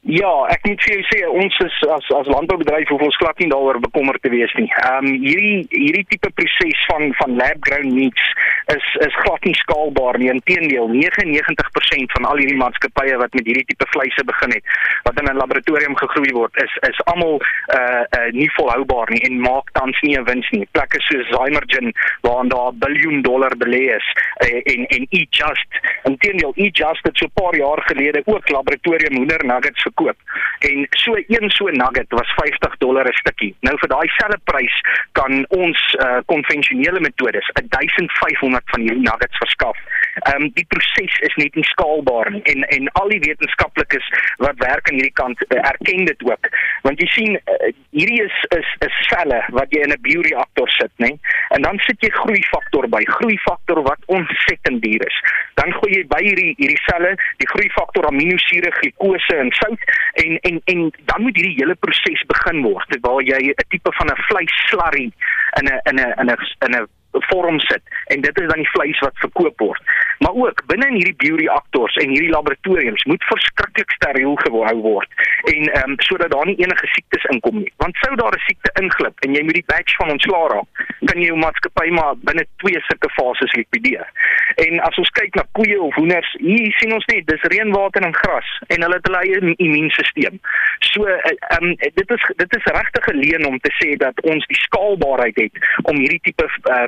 Ja, ek moet vir jou sê ons is as as landboubedryf hoef ons glad nie daaroor bekommerd te wees nie. Ehm um, hierdie hierdie tipe proses van van lab grown meats is is glad nie skaalbaar nie. Inteendeel, 99% van al hierdie maatskappye wat met hierdie tipe vleise begin het, wat in 'n laboratorium gegroei word, is is almal uh uh nie volhoubaar nie en maak tans nie 'n wins nie. Plekke soos Zymergen waar daar 'n biljoen dollar belê is uh, en en Eat Just, inteendeel Eat Just het so 'n paar jaar gelede ook laboratorium hoender nuggets verkoop en so een so nugget was 50 dollar 'n stukkie. Nou vir daai selfde prys kan ons konvensionele uh, metodes 1500 van hierdie nuggets verskaf. Ehm um, die proses is net nie skaalbaar nie en en al die wetenskaplikes wat werk aan hierdie kant uh, erken dit ook. Want jy sien uh, hierdie is is 'n selle wat jy in 'n bioreaktor sit, nê? En dan sit jy groeifaktor by, groeifaktor wat ontsettend duur is. Dan gooi jy by hierdie hierdie selle die groeifaktor aminosure, glikose en sout en en en dan moet hierdie hele proses begin word waar jy 'n tipe van 'n vleisslurry in 'n in 'n in 'n in 'n vorm sit en dit is dan die vleis wat verkoop word. Maar ook binne in hierdie bioreaktors en hierdie laboratoriums moet verskriklik steriel gehou word en ehm um, sodat daar nie enige siektes inkom nie. Want sou daar 'n siekte inglip en jy moet die batch van ontslaa raak, kan jy jou maatskappy maar binne twee sulke fases likwideer. En as ons kyk na koeie of hoenders, hier sien ons net dis reënwater en gras en hulle het hulle eie immuunstelsel. So ehm um, dit is dit is regtig geleen om te sê dat ons die skaalbaarheid het om hierdie tipe uh,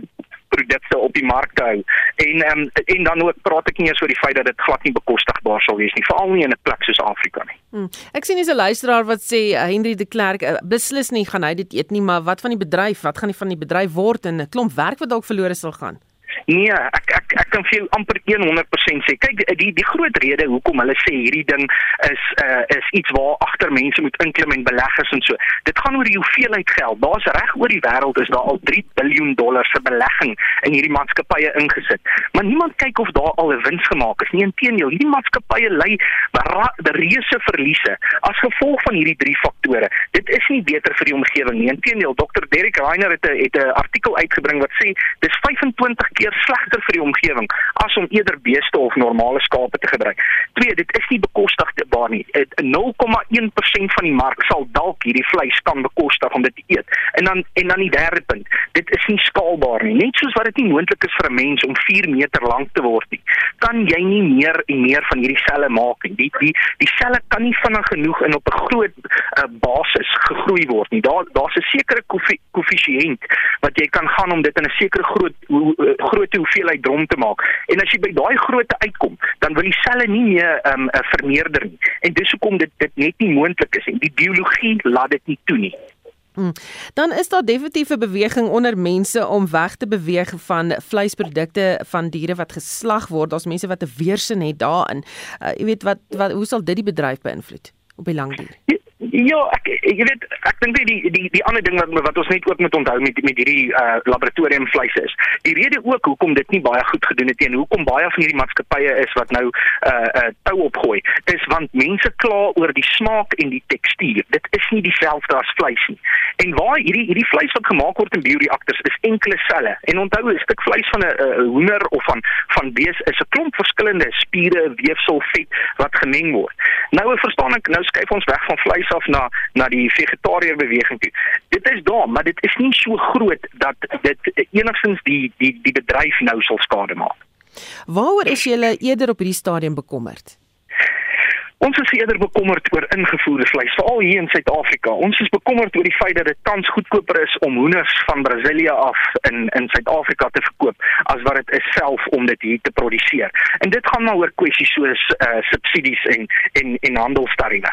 produkte op die mark te hou. En um, en dan ook praat ek nie eers oor die feit dat dit glad nie bekostigbaar sal wees nie, veral nie in 'n plek soos Afrika nie. Hmm. Ek sien dis 'n luisteraar wat sê uh, Henry de Klerk uh, beslis nie gaan hy dit eet nie, maar wat van die bedryf? Wat gaan die van die bedryf word en 'n klomp werk wat dalk verlore sal gaan? Nee, ek ek ek kan vir jou amper 100% sê. Kyk, die die groot rede hoekom hulle sê hierdie ding is uh is iets waar agter mense moet inklim en beleggers en so. Dit gaan oor die hoeveelheid geld. Daar's reg oor die wêreld is daar al 3 miljard dollar se belegging in hierdie maatskappye ingesit. Maar niemand kyk of daar al 'n wins gemaak is nie. Inteendeel, hierdie maatskappye ly reuse verliese as gevolg van hierdie drie faktore. Dit is nie beter vir die omgewing nie. Inteendeel, Dr. Derek Reiner het 'n het 'n artikel uitgebring wat sê dis 25 keer slegter vir die omgewing as om eerder beeste of normale skape te gebruik. Twee, dit is nie bekostigbaar nie. 0,1% van die mark sal dalk hierdie vleis kan bekostig om dit te eet. En dan en dan die derde punt, dit is nie skaalbaar nie. Net soos wat dit nie moontlik is vir 'n mens om 4 meter lank te word nie, kan jy nie meer en meer van hierdie selle maak nie. Die die die selle kan nie vinnig genoeg in op 'n groot uh, basis gegroei word nie. Daar daar's 'n sekere koëffisiënt wat jy kan gaan om dit in 'n sekere groot uh, groot hoeveelheid drom te maak. En as jy by daai grootte uitkom, dan wil die selle nie meer um, vermeerder nie. En dis hoekom dit dit net nie moontlik is nie. Die biologie laat dit nie toe nie. Hmm. Dan is daar definitief 'n beweging onder mense om weg te beweeg van vleisprodukte van diere wat geslag word. Daar's mense wat 'n weerstand het daarin. Uh, jy weet wat wat hoe sal dit die bedryf beïnvloed op die lang duur? Ja, ek ek weet ek dink die die die ander ding wat wat ons net ook moet onthou met met hierdie uh laboratorium vleis is. Die rede ook hoekom dit nie baie goed gedoen het en hoekom baie van hierdie maatskappye is wat nou uh uh tou opgooi, is want mense kla oor die smaak en die tekstuur. Dit is nie dieselfde as vleis nie. En waar hierdie hierdie vleis wat gemaak word in bioreaktors is enkele selle. En onthou 'n stuk vleis van 'n uh, hoender of van van bees is 'n klomp verskillende spiere, weefsel, vet wat gemeng word. Nou verstaan ek, nou skuif ons weg van vleis af na na die vegetariër beweging toe. Dit is daar, maar dit is nie so groot dat dit enigstens die die die bedryf nou sal skade maak. Waaroor is jy eerder op hierdie stadium bekommerd? Ons is eerder bekommerd oor ingevoerde vleis, veral hier in Suid-Afrika. Ons is bekommerd oor die feit dat dit tans goedkoper is om hoenders van Brasilië af in in Suid-Afrika te verkoop as wat dit is self om dit hier te produseer. En dit gaan maar oor kwessies soos uh subsidies en en en handelstariewe.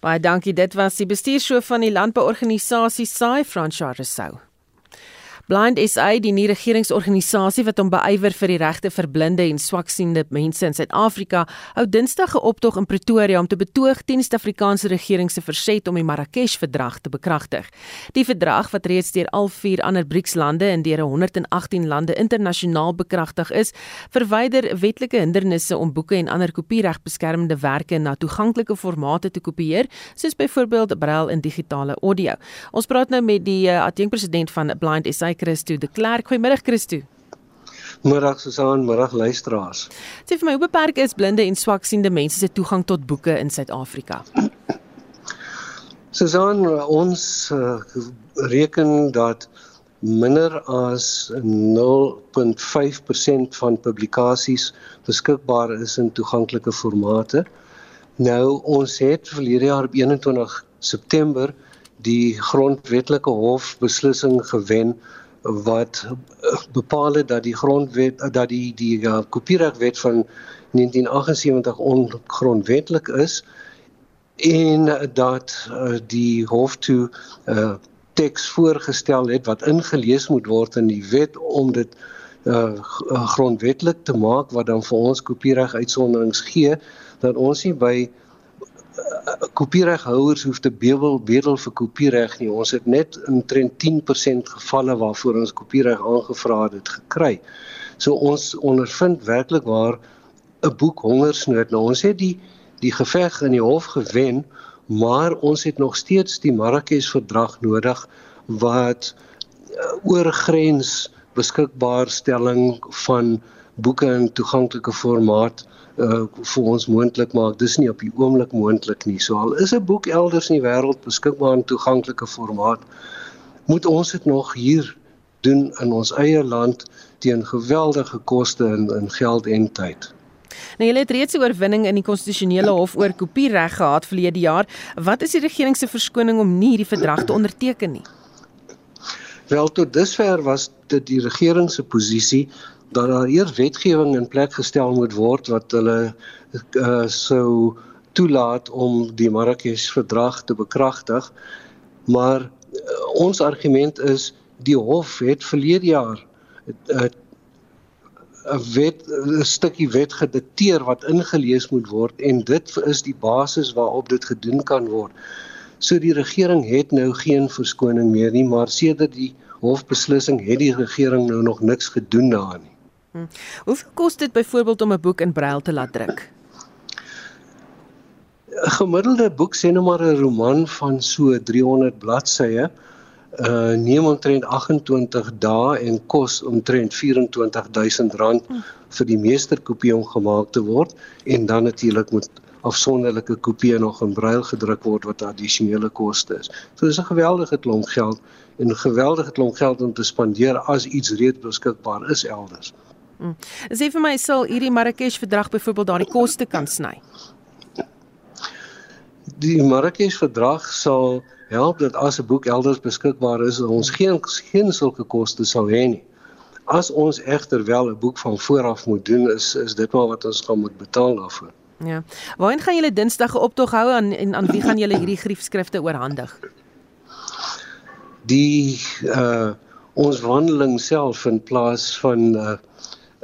Baie dankie. Dit was die bestuurshoof van die landbouorganisasie SAI, Fransja Rousseau. Blind SA, die nie regeringsorganisasie wat hom beywer vir die regte vir blinde en swaksiende mense in Suid-Afrika, hou Dinsdag 'n optog in Pretoria om te betoog teen die Suid-Afrikaanse regering se verset om die Marrakesh-verdrag te bekragtig. Die verdrag wat reeds deur al vier ander BRICS-lande en deur 118 lande internasionaal bekragtig is, verwyder wetlike hindernisse om boeke en ander kopieregbeskermde werke na toeganklike formate te kopieer, soos byvoorbeeld braille en digitale audio. Ons praat nou met die uh, adjunkpresident van Blind SA Christo de Klerk. Goeiemôre Christo. Middag Susan, middag luisteraars. Sê vir my, hoe beperk is blinde en swaksiende mense se toegang tot boeke in Suid-Afrika? Susan, ons uh, reken dat minder as 0.5% van publikasies beskikbaar is in toeganklike formate. Nou ons het verlede jaar op 21 September die grondwetlike hof beslissing gewen wat eh, bepaal het dat die grondwet dat die die uh, kopieregwet van 1978 ongrondwetlik is en dat uh, die hof toe uh, teks voorgestel het wat ingelees moet word in die wet om dit uh, grondwetlik te maak wat dan vir ons kopiereg uitsonderings gee dat ons nie by kopiereghouers hoef te bedel bedel vir kopiereg nie. Ons het net omtrent 10% gevalle waarvoor ons kopiereg aangevra het gekry. So ons ondervind werklik waar 'n boek hongersnood. Nou ons het die die geveg in die hof gewen, maar ons het nog steeds die Marrakesh verdrag nodig wat uh, oorgrens beskikbaarstelling van boeke in toeganklike formaat uh vir ons moontlik maak. Dis nie op die oomblik moontlik nie. So al is 'n boek elders in die wêreld beskikbaar in toeganklike formaat, moet ons dit nog hier doen in ons eie land teen geweldige koste in in geld en tyd. Nou julle het reeds 'n oorwinning in die konstitusionele hof oor kopiereg gehad verlede jaar. Wat is die regering se verskoning om nie hierdie verdrag te onderteken nie? Wel tot dusver was dit die regering se posisie dat daar eers wetgewing in plek gestel moet word wat hulle uh, sou toelaat om die Marrakesh verdrag te bekragtig. Maar uh, ons argument is die hof het verlede jaar 'n uh, 'n wet 'n stukkie wet gedikteer wat ingelees moet word en dit is die basis waarop dit gedoen kan word. So die regering het nou geen verskoning meer nie, maar sedert die hofbeslissing het die regering nou nog niks gedoen daarin nie. Hm. Hoeveel kos dit byvoorbeeld om 'n boek in braille te laat druk? 'n Gemiddelde boek sê nou maar 'n roman van so 300 bladsye uh neem omtrent 28 dae en kos omtrent R24000 hm. vir die meesterkopie om gemaak te word en dan natuurlik moet afsonderlike kopieë nog in braille gedruk word wat addisionele koste is. So dis 'n geweldige klomp geld en 'n geweldige klomp geld om te spandeer as iets reeds beskikbaar is elders. Mm. Sê vir my sal hierdie Marrakesh verdrag byvoorbeeld daardie koste kan sny? Die Marrakesh verdrag sal help dat as 'n boek elders beskikbaar is, ons geen geen sulke koste sal hê nie. As ons egter wel 'n boek van vooraf moet doen, is is dit maar wat ons gaan moet betaal daarvoor. Ja. Waarheen gaan julle Dinsdag 'n optog hou en, en aan wie gaan julle hierdie griefskrifte oorhandig? Die uh ons wandeling self vind plaas van uh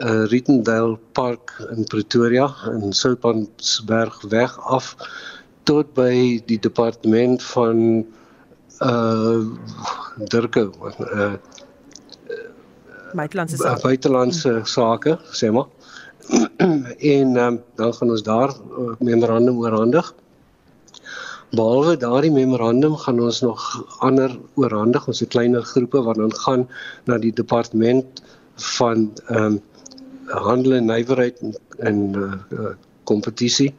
uh, Rittendale Park in Pretoria in Soutpansberg weg af tot by die departement van uh Durke uh buitelandse sake. buitelandse sake sê maar. En um, dan gaan ons daar uh, memorandum oorhandig. Behalwe daardie memorandum gaan ons nog ander oorhandig. Ons het kleiner groepe wat dan gaan na die departement van ehm um, handel en nywerheid en en uh, kompetisie.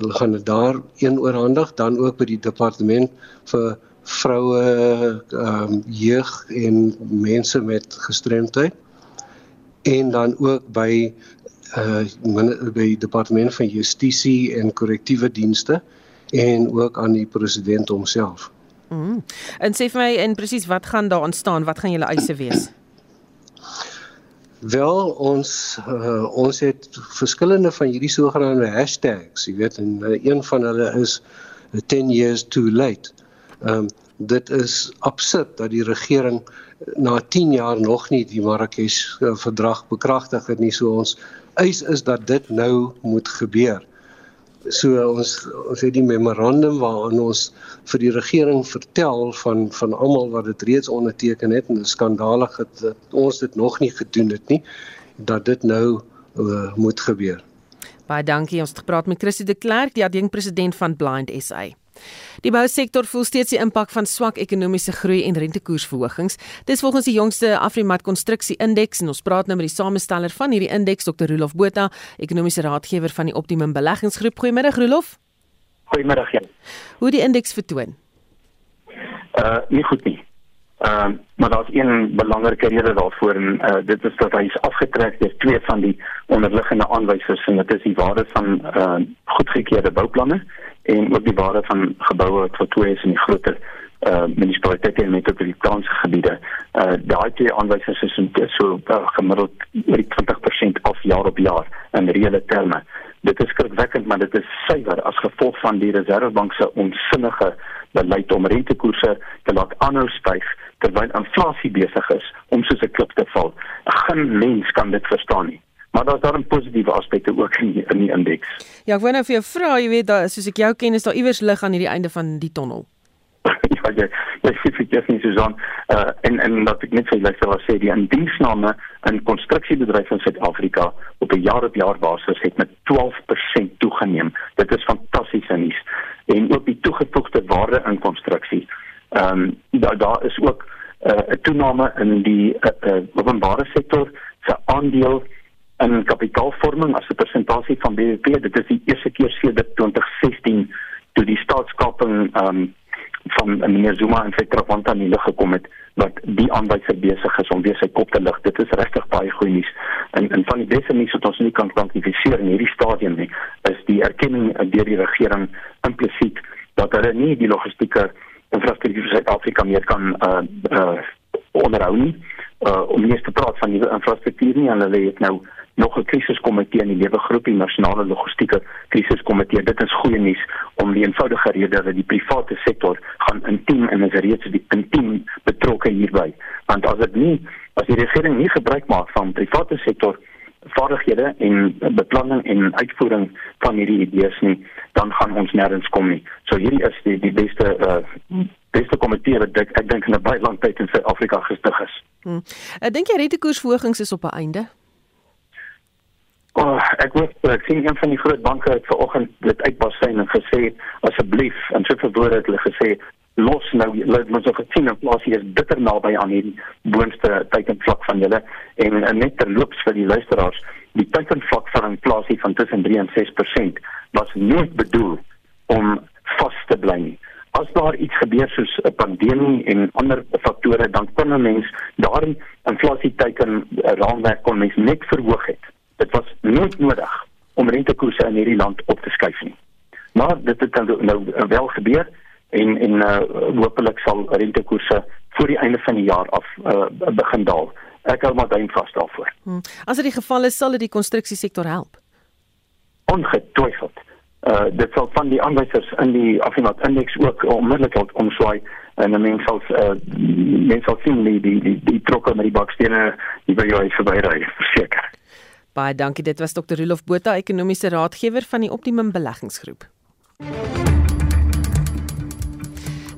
Hulle gaan dit daar een oorhandig dan ook by die departement vir vroue ehm um, jeug en mense met gestremdheid en dan ook by uh by departement van justisie en korrektiewe dienste en ook aan die president homself. Mm. En sê vir my en presies wat gaan daar ontstaan? Wat gaan julle eise wees? Wel ons uh, ons het verskillende van hierdie sogenaamde hashtags, jy weet en uh, een van hulle is 10 years too late. Ehm um, dit is absurd dat die regering na 10 jaar nog nie die Marrakesh verdrag bekragtig het nie. So ons eis is dat dit nou moet gebeur. So ons ons het die memorandum waarin ons vir die regering vertel van van almal wat dit reeds onderteken het en dit is skandalig dat ons dit nog nie gedoen het nie dat dit nou uh, moet gebeur. Baie dankie. Ons het gepraat met Christie de Klerk, die adjunkpresident van Blind SA. Die bousektor voel steeds die impak van swak ekonomiese groei en rentekoersverhogings. Dis volgens die jongste Afrimat konstruksie indeks en ons praat nou met die samesteller van hierdie indeks, Dr. Rolof Botha, ekonomiese raadgewer van die Optimum Beleggingsgroep. Goeiemiddag Rolof. Goeiemiddag. Ja. Hoe die indeks vertoon? Uh nie goed nie. Ehm uh, maar daar's een belangrike rede daarvoor en uh, dit is dat hy is afgetrek deur twee van die onderliggende aanwysers en dit is die waarde van uh goedgekeurde bouplanne en ook die waarde van geboue wat vertoe is in die groter uh munisipaliteite en metropolitaanse gebiede. Uh daai twee aanwysers is so uh, gemiddeld oor die 20% af jaar op jaar in reële terme. Dit is skrikwekkend, maar dit is suiwer as gevolg van die Reserwebank se onsinnige beleid om rentekoerse te laat aanhou styg terwyl inflasie besig is om soos 'n klip te val. Geen mens kan dit verstaan nie. Maar daar's daar 'n positiewe aspekte ook in die, in die indeks. Ja, ek wou nou vir jou vra, jy weet, daar soos ek jou ken, is daar iewers lig aan hierdie einde van die tonnel. ja, jy jy sê vir jy sê Susan, uh en en dat ek net vir julle sal sê die indiensname in konstruksiebedryf in Suid-Afrika op 'n jaar op jaar basis het met 12% toegeneem. Dit is fantastiese nuus. En ook die toegevoegde waarde in konstruksie. Ehm um, daar daar is ook uh, 'n uh, toename in die uh, uh, openbare sektor se aandeel in kapitaalvorming as 'n persentasie van BBP. Dit is die eerste keer sedert 2016 toe die staatskaping ehm um, van meneer Zuma en sy trawanta nie lig gekom het wat die aanwyser besig is om weer sy kop te lig. Dit is regtig baie goeie nuus. En en van die beste nuus wat ons nie kan kwantifiseer in hierdie stadium nie, is die erkenning deur die regering implisiet dat hulle nie die logistieke infrastruktuur vir Suid-Afrika meer kan uh uh onderhou nie. Uh om nie te praat van nuwe infrastruktuur nie, hulle het nou nog 'n krisiskomitee in die lewe groep die nasionale logistieke krisiskomitee. Dit is goeie nuus om die eenvoudige rede dat die private sektor gaan intiem en is reeds die intiem betrokke hierby. Want as dit nie as die regering nie gebruik maak van private sektor vaardighede en beplanning en uitvoering van hierdie idees nie, dan gaan ons nêrens kom nie. So hierdie is die die beste uh beste komitee wat ek, ek dink in 'n baie lang tyd in Suid-Afrika gestig is. Hmm. Ek dink jy rentekoersverhogings is op 'n einde. Oh, ek wou ek sien een van die groot banke het vanoggend dit uitbasyn en gesê asseblief en so verwoord het hulle gesê los nou laat ons ook sien inflasie is bitter naby aan hierdie boonste teikenvlak van julle. En, net terloops vir die luisteraars die teikenvlak van inflasie van tussen 3 en 6% was nie bedoel om vas te bly nie. As daar iets gebeur soos 'n pandemie en ander faktore dan kan 'n mens daar inflasie teiken raamwerk kon mens net verhoog het. Dit was nooit nodig om rentekoerse in hierdie land op te skuif nie. Maar dit het nou, nou wel gebeur en en uh, hopelik sal rentekoerse voor die einde van die jaar af uh, begin daal. Ek hou maar duim vas daarvoor. Hmm. As dit die geval is, sal dit die konstruksiesektor help. Ongetwyfeld. Uh dit sal van die aanwysers in die Affinat indeks ook onmiddellik omswaai en dan mens sal uh mens sal sien die die die, die trokke met die bakstene die by jou verbyry verseker. Baie dankie. Dit was Dr. Rolof Botha, ekonomiese raadgewer van die Optimum Beleggingsgroep.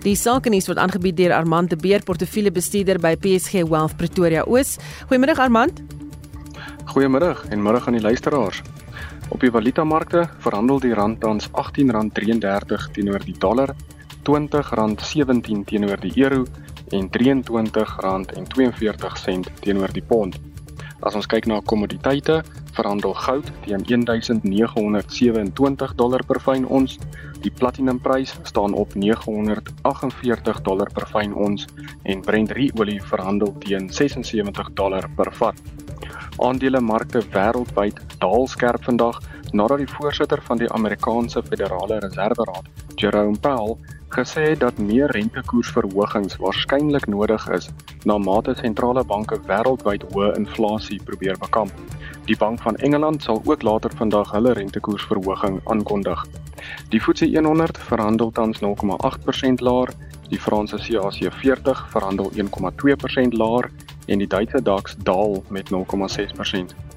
Die sakenuus word aangebied deur Armand de Beer, portefeuljebestuurder by PSG Wealth Pretoria Oos. Goeiemôre Armand. Goeiemôre en môre aan die luisteraars. Op die valutamarkte verhandel die rand tans R18.33 teenoor die dollar, R20.17 teenoor die euro en R23.42 teenoor die pond. As ons kyk na kommoditeite, verhandel goud teen 1927 dollar per fyn ons. Die platinumprys staan op 948 dollar per fyn ons en Brent olie verhandel teen 76 dollar per vat. Aandelemarkte wêreldwyd daal skerp vandag nadat die voorsitter van die Amerikaanse Federale Reserveraad, Jerome Powell, gesê dat meer rentekoersverhogings waarskynlik nodig is na mate sentrale banke wêreldwyd hoë inflasie probeer bekamp. Die Bank van Engeland sal ook later vandag hulle rentekoersverhoging aankondig. Die FTSE 100 verhandel tans 0,8% laer, die Franse CAC 40 verhandel 1,2% laer en die Duitse DAX daal met 0,6%.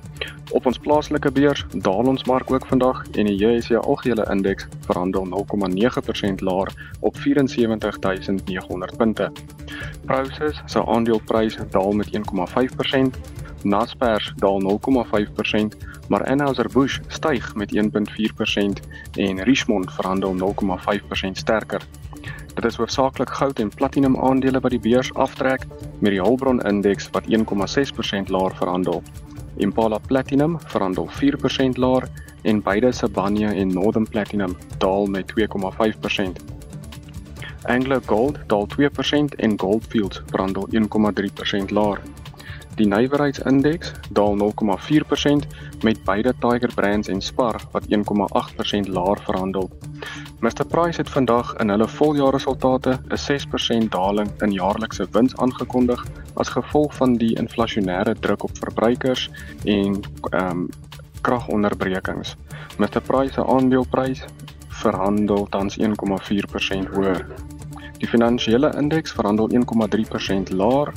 Op ons plaaslike beurs daal ons mark ook vandag en die JSE algehele indeks verhandel 0,9% laer op 74900 punte. Prosus se aandeleprys daal met 1,5%, Naspers daal 0,5%, maar Anheuser-Busch styg met 1,4% en Richemont verhandel 0,5% sterker. Dit is hoofsaaklik goud en platinum aandele wat die beurs aftrek met die Hulbron indeks wat 1,6% laer verhandel. Impala Platinum verhandel 4% laer en beide Sibanye en Northern Platinum daal met 2,5%. Anglo Gold daal 2% en Gold Fields verhandel 1,3% laer. Die nywerheidsindeks daal 0,4% met beide Tiger Brands en Spar wat 1,8% laer verhandel. Mr Price het vandag in hulle voljaarresultate 'n 6% daling in jaarlikse wins aangekondig as gevolg van die inflasionêre druk op verbruikers en ehm um, kragonderbrekings. Mr Price se aandeleprys verhandel tans 1,4% hoër. Die finansiële indeks verhandel 1,3% laer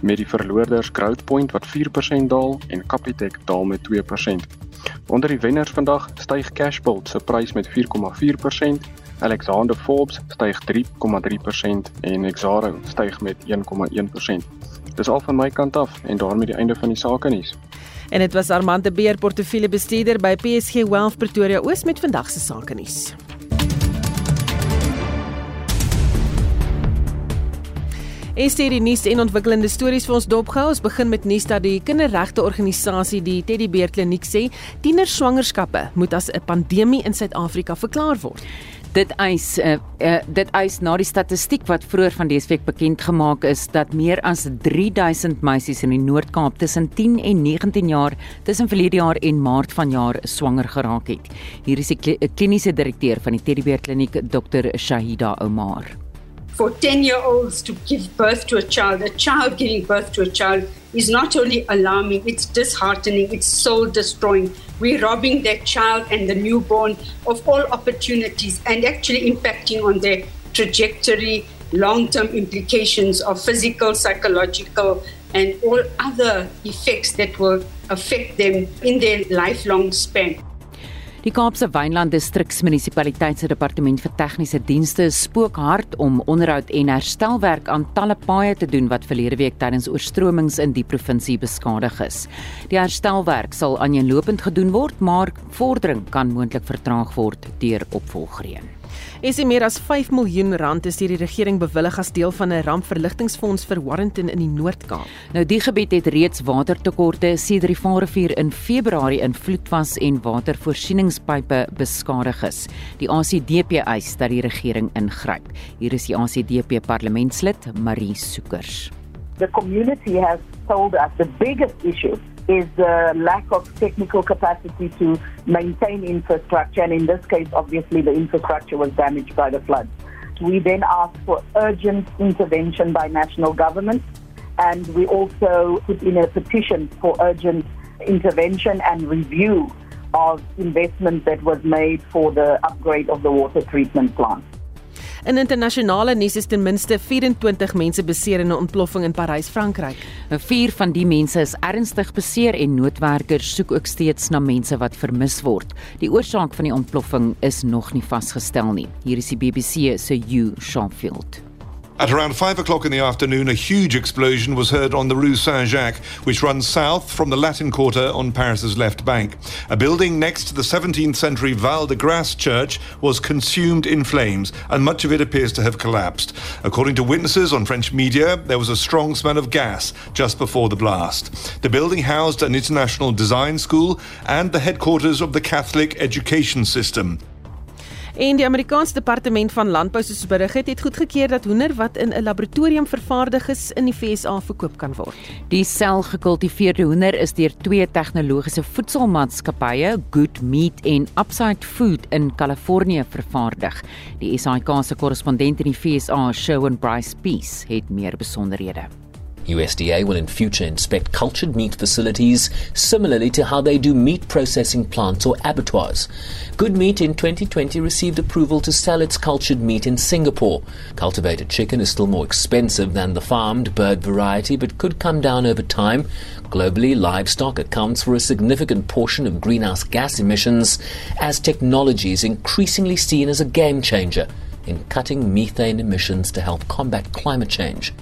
met die verloorders Growthpoint wat 4% daal en Capitec daal met 2%. Onder die wenners vandag styg Cashbuild se prys met 4,4%, Alexander Forbes styg 3,3% en Exaro styg met 1,1%. Dis al van my kant af en daarmee die einde van die sake nuus. En dit was Armand de Beer portefeuljebestuurder by PSG Wealth Pretoria Oos met vandag se sake nuus. Is hier die nuus en ontwikkelende stories vir ons dopgehou. Ons begin met nuus dat die kinderregte organisasie die Teddybeer Kliniek sê tienerswangerskappe moet as 'n pandemie in Suid-Afrika verklaar word. Dit eis uh, uh, dit eis na die statistiek wat vroeër van week bekend gemaak is dat meer as 3000 meisies in die Noord-Kaap tussen 10 en 19 jaar tussen verlede jaar en Maart vanjaar swanger geraak het. Hier is die kliniese direkteur van die Teddybeer Kliniek, Dr. Shahida Omar. For 10 year olds to give birth to a child, a child giving birth to a child is not only alarming, it's disheartening, it's soul destroying. We're robbing that child and the newborn of all opportunities and actually impacting on their trajectory, long term implications of physical, psychological, and all other effects that will affect them in their lifelong span. Die Kaapse Wynland Distriksmunisipaliteit se departement vir tegniese dienste spook hard om onderhoud en herstelwerk aan talle paaie te doen wat verlede week tydens oorstromings in die provinsie beskadig is. Die herstelwerk sal aaneenlopend gedoen word, maar vordering kan moontlik vertraag word deur opvolgreën. Is dit meer as 5 miljoen rand is deur die regering bewillig as deel van 'n rampverligtingfonds vir Warrenton in die Noord-Kaap. Nou die gebied het reeds watertekorte sedert die Vaalrivier in Februarie in vloed was en watervoorsieningspype beskadig is. Die ACDP eis dat die regering ingryp. Hier is die ACDP parlementslid Marie Soekers. The community has told us the biggest issue is the lack of technical capacity to maintain infrastructure. And in this case, obviously, the infrastructure was damaged by the floods. We then asked for urgent intervention by national government. And we also put in a petition for urgent intervention and review of investment that was made for the upgrade of the water treatment plant. In internasionale nuus is ten minste 24 mense beseer in 'n ontploffing in Parys, Frankryk. 'n Vier van die mense is ernstig beseer en noodwerkers soek ook steeds na mense wat vermis word. Die oorsaak van die ontploffing is nog nie vasgestel nie. Hier is die BBC se Hugh Shanfield. At around 5 o'clock in the afternoon, a huge explosion was heard on the Rue Saint Jacques, which runs south from the Latin Quarter on Paris's left bank. A building next to the 17th century Val de Grace church was consumed in flames, and much of it appears to have collapsed. According to witnesses on French media, there was a strong smell of gas just before the blast. The building housed an international design school and the headquarters of the Catholic education system. En die Amerikaanse Departement van Landbou soos berig het, het goedgekeur dat hoender wat in 'n laboratorium vervaardig is in die VSA verkoop kan word. Die selgekultiveerde hoender is deur twee tegnologiese voedselmaatskappye, Good Meat en Upside Food in Kalifornië vervaardig. Die SAK se korrespondent in die VSA, Shawn Bryce Peace, het meer besonderhede. USDA will in future inspect cultured meat facilities similarly to how they do meat processing plants or abattoirs. Good Meat in 2020 received approval to sell its cultured meat in Singapore. Cultivated chicken is still more expensive than the farmed bird variety but could come down over time. Globally, livestock accounts for a significant portion of greenhouse gas emissions as technology is increasingly seen as a game changer in cutting methane emissions to help combat climate change.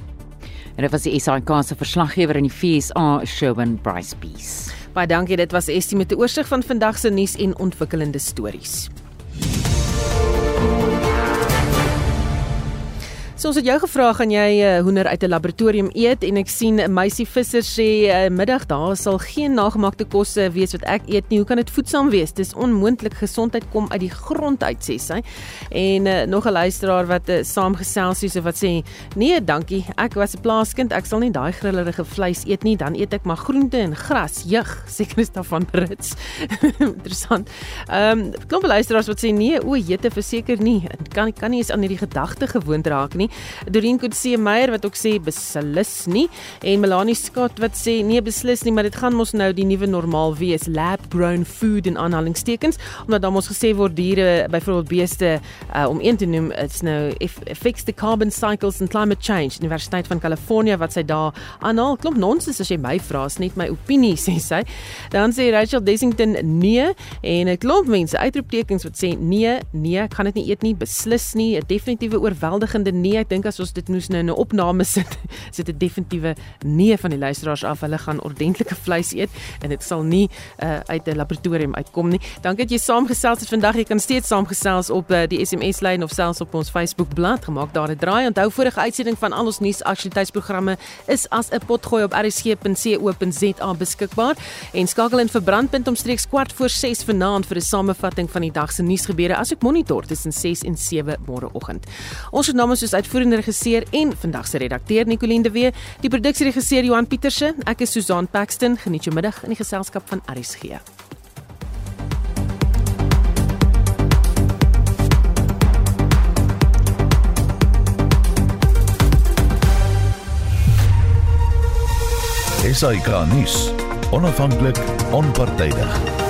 En dit was die SAK se verslaggewer in die FSA, Sherwin Bryce Peace. Baie dankie, dit was Estie met 'n oorsig van vandag se nuus en ontwikkelende stories. So ons het jou gevra gaan jy uh, hoender uit 'n laboratorium eet en ek sien meisie visser sê uh, middag daar sal geen nagemaakte kosse wees wat ek eet nie. Hoe kan dit voedsaam wees? Dis onmoontlik. Gesondheid kom uit die grond uit sê sy. En uh, nog 'n luisteraar wat uh, saamgesels het wat sê nee, dankie. Ek was 'n plaaskind. Ek sal nie daai grillerige vleis eet nie. Dan eet ek maar groente en gras. Jug, seker is daarvan Brits. Interessant. Ehm um, klomp luisteraars wat sê nee, o, jete verseker nie. Kan kan nie eens aan hierdie gedagte gewoond raak nie. Dorien Kutse Meyer wat ook sê beslis nie en Melanie Scott wat sê nee beslis nie, maar dit gaan mos nou die nuwe normaal wees, lab grown food in aanhalingstekens, omdat dan mos gesê word diere, byvoorbeeld beeste uh, om een te noem, it's nou if fix the carbon cycles and climate change. Universiteit van Kalifornië wat sy daar aanhaal. Klomp nonsens as jy my vra, is net my opinie sê sy. Dan sê Rachel Dessington nee en 'n klomp mense uitroeptekens wat sê nee, nee, ek gaan dit nie eet nie, beslis nie, 'n definitiewe oorweldigende nee ek dink as ons dit moes nou in 'n opname sit, sit dit definitiewe nee van die luisteraars af. Hulle gaan ordentlike vleis eet en dit sal nie uh, uit 'n laboratorium uitkom nie. Dankie dat jy saamgesels het vandag. Jy kan steeds saamgesels op uh, die SMS lyn of selfs op ons Facebook bladsy gemaak daar 'n draai. Onthou vorige uitsending van al ons nuus aktualiteitsprogramme is as 'n potgooi op rsg.co.za beskikbaar en skakel in vir brandpunt omstreeks kwart voor 6 vanaand vir 'n samevatting van die dag se nuusgebeure asook monitor tussen 6 en 7 môreoggend. Ons het namens soos uitvoer uitvoerende regisseur en vandag se redakteur Nicoline de Wee, die produksieregisseur Johan Pieterse. Ek is Susan Paxton. Geniet jou middag in die geselskap van RSG. SAK nuus. Onafhanklik, onpartydig.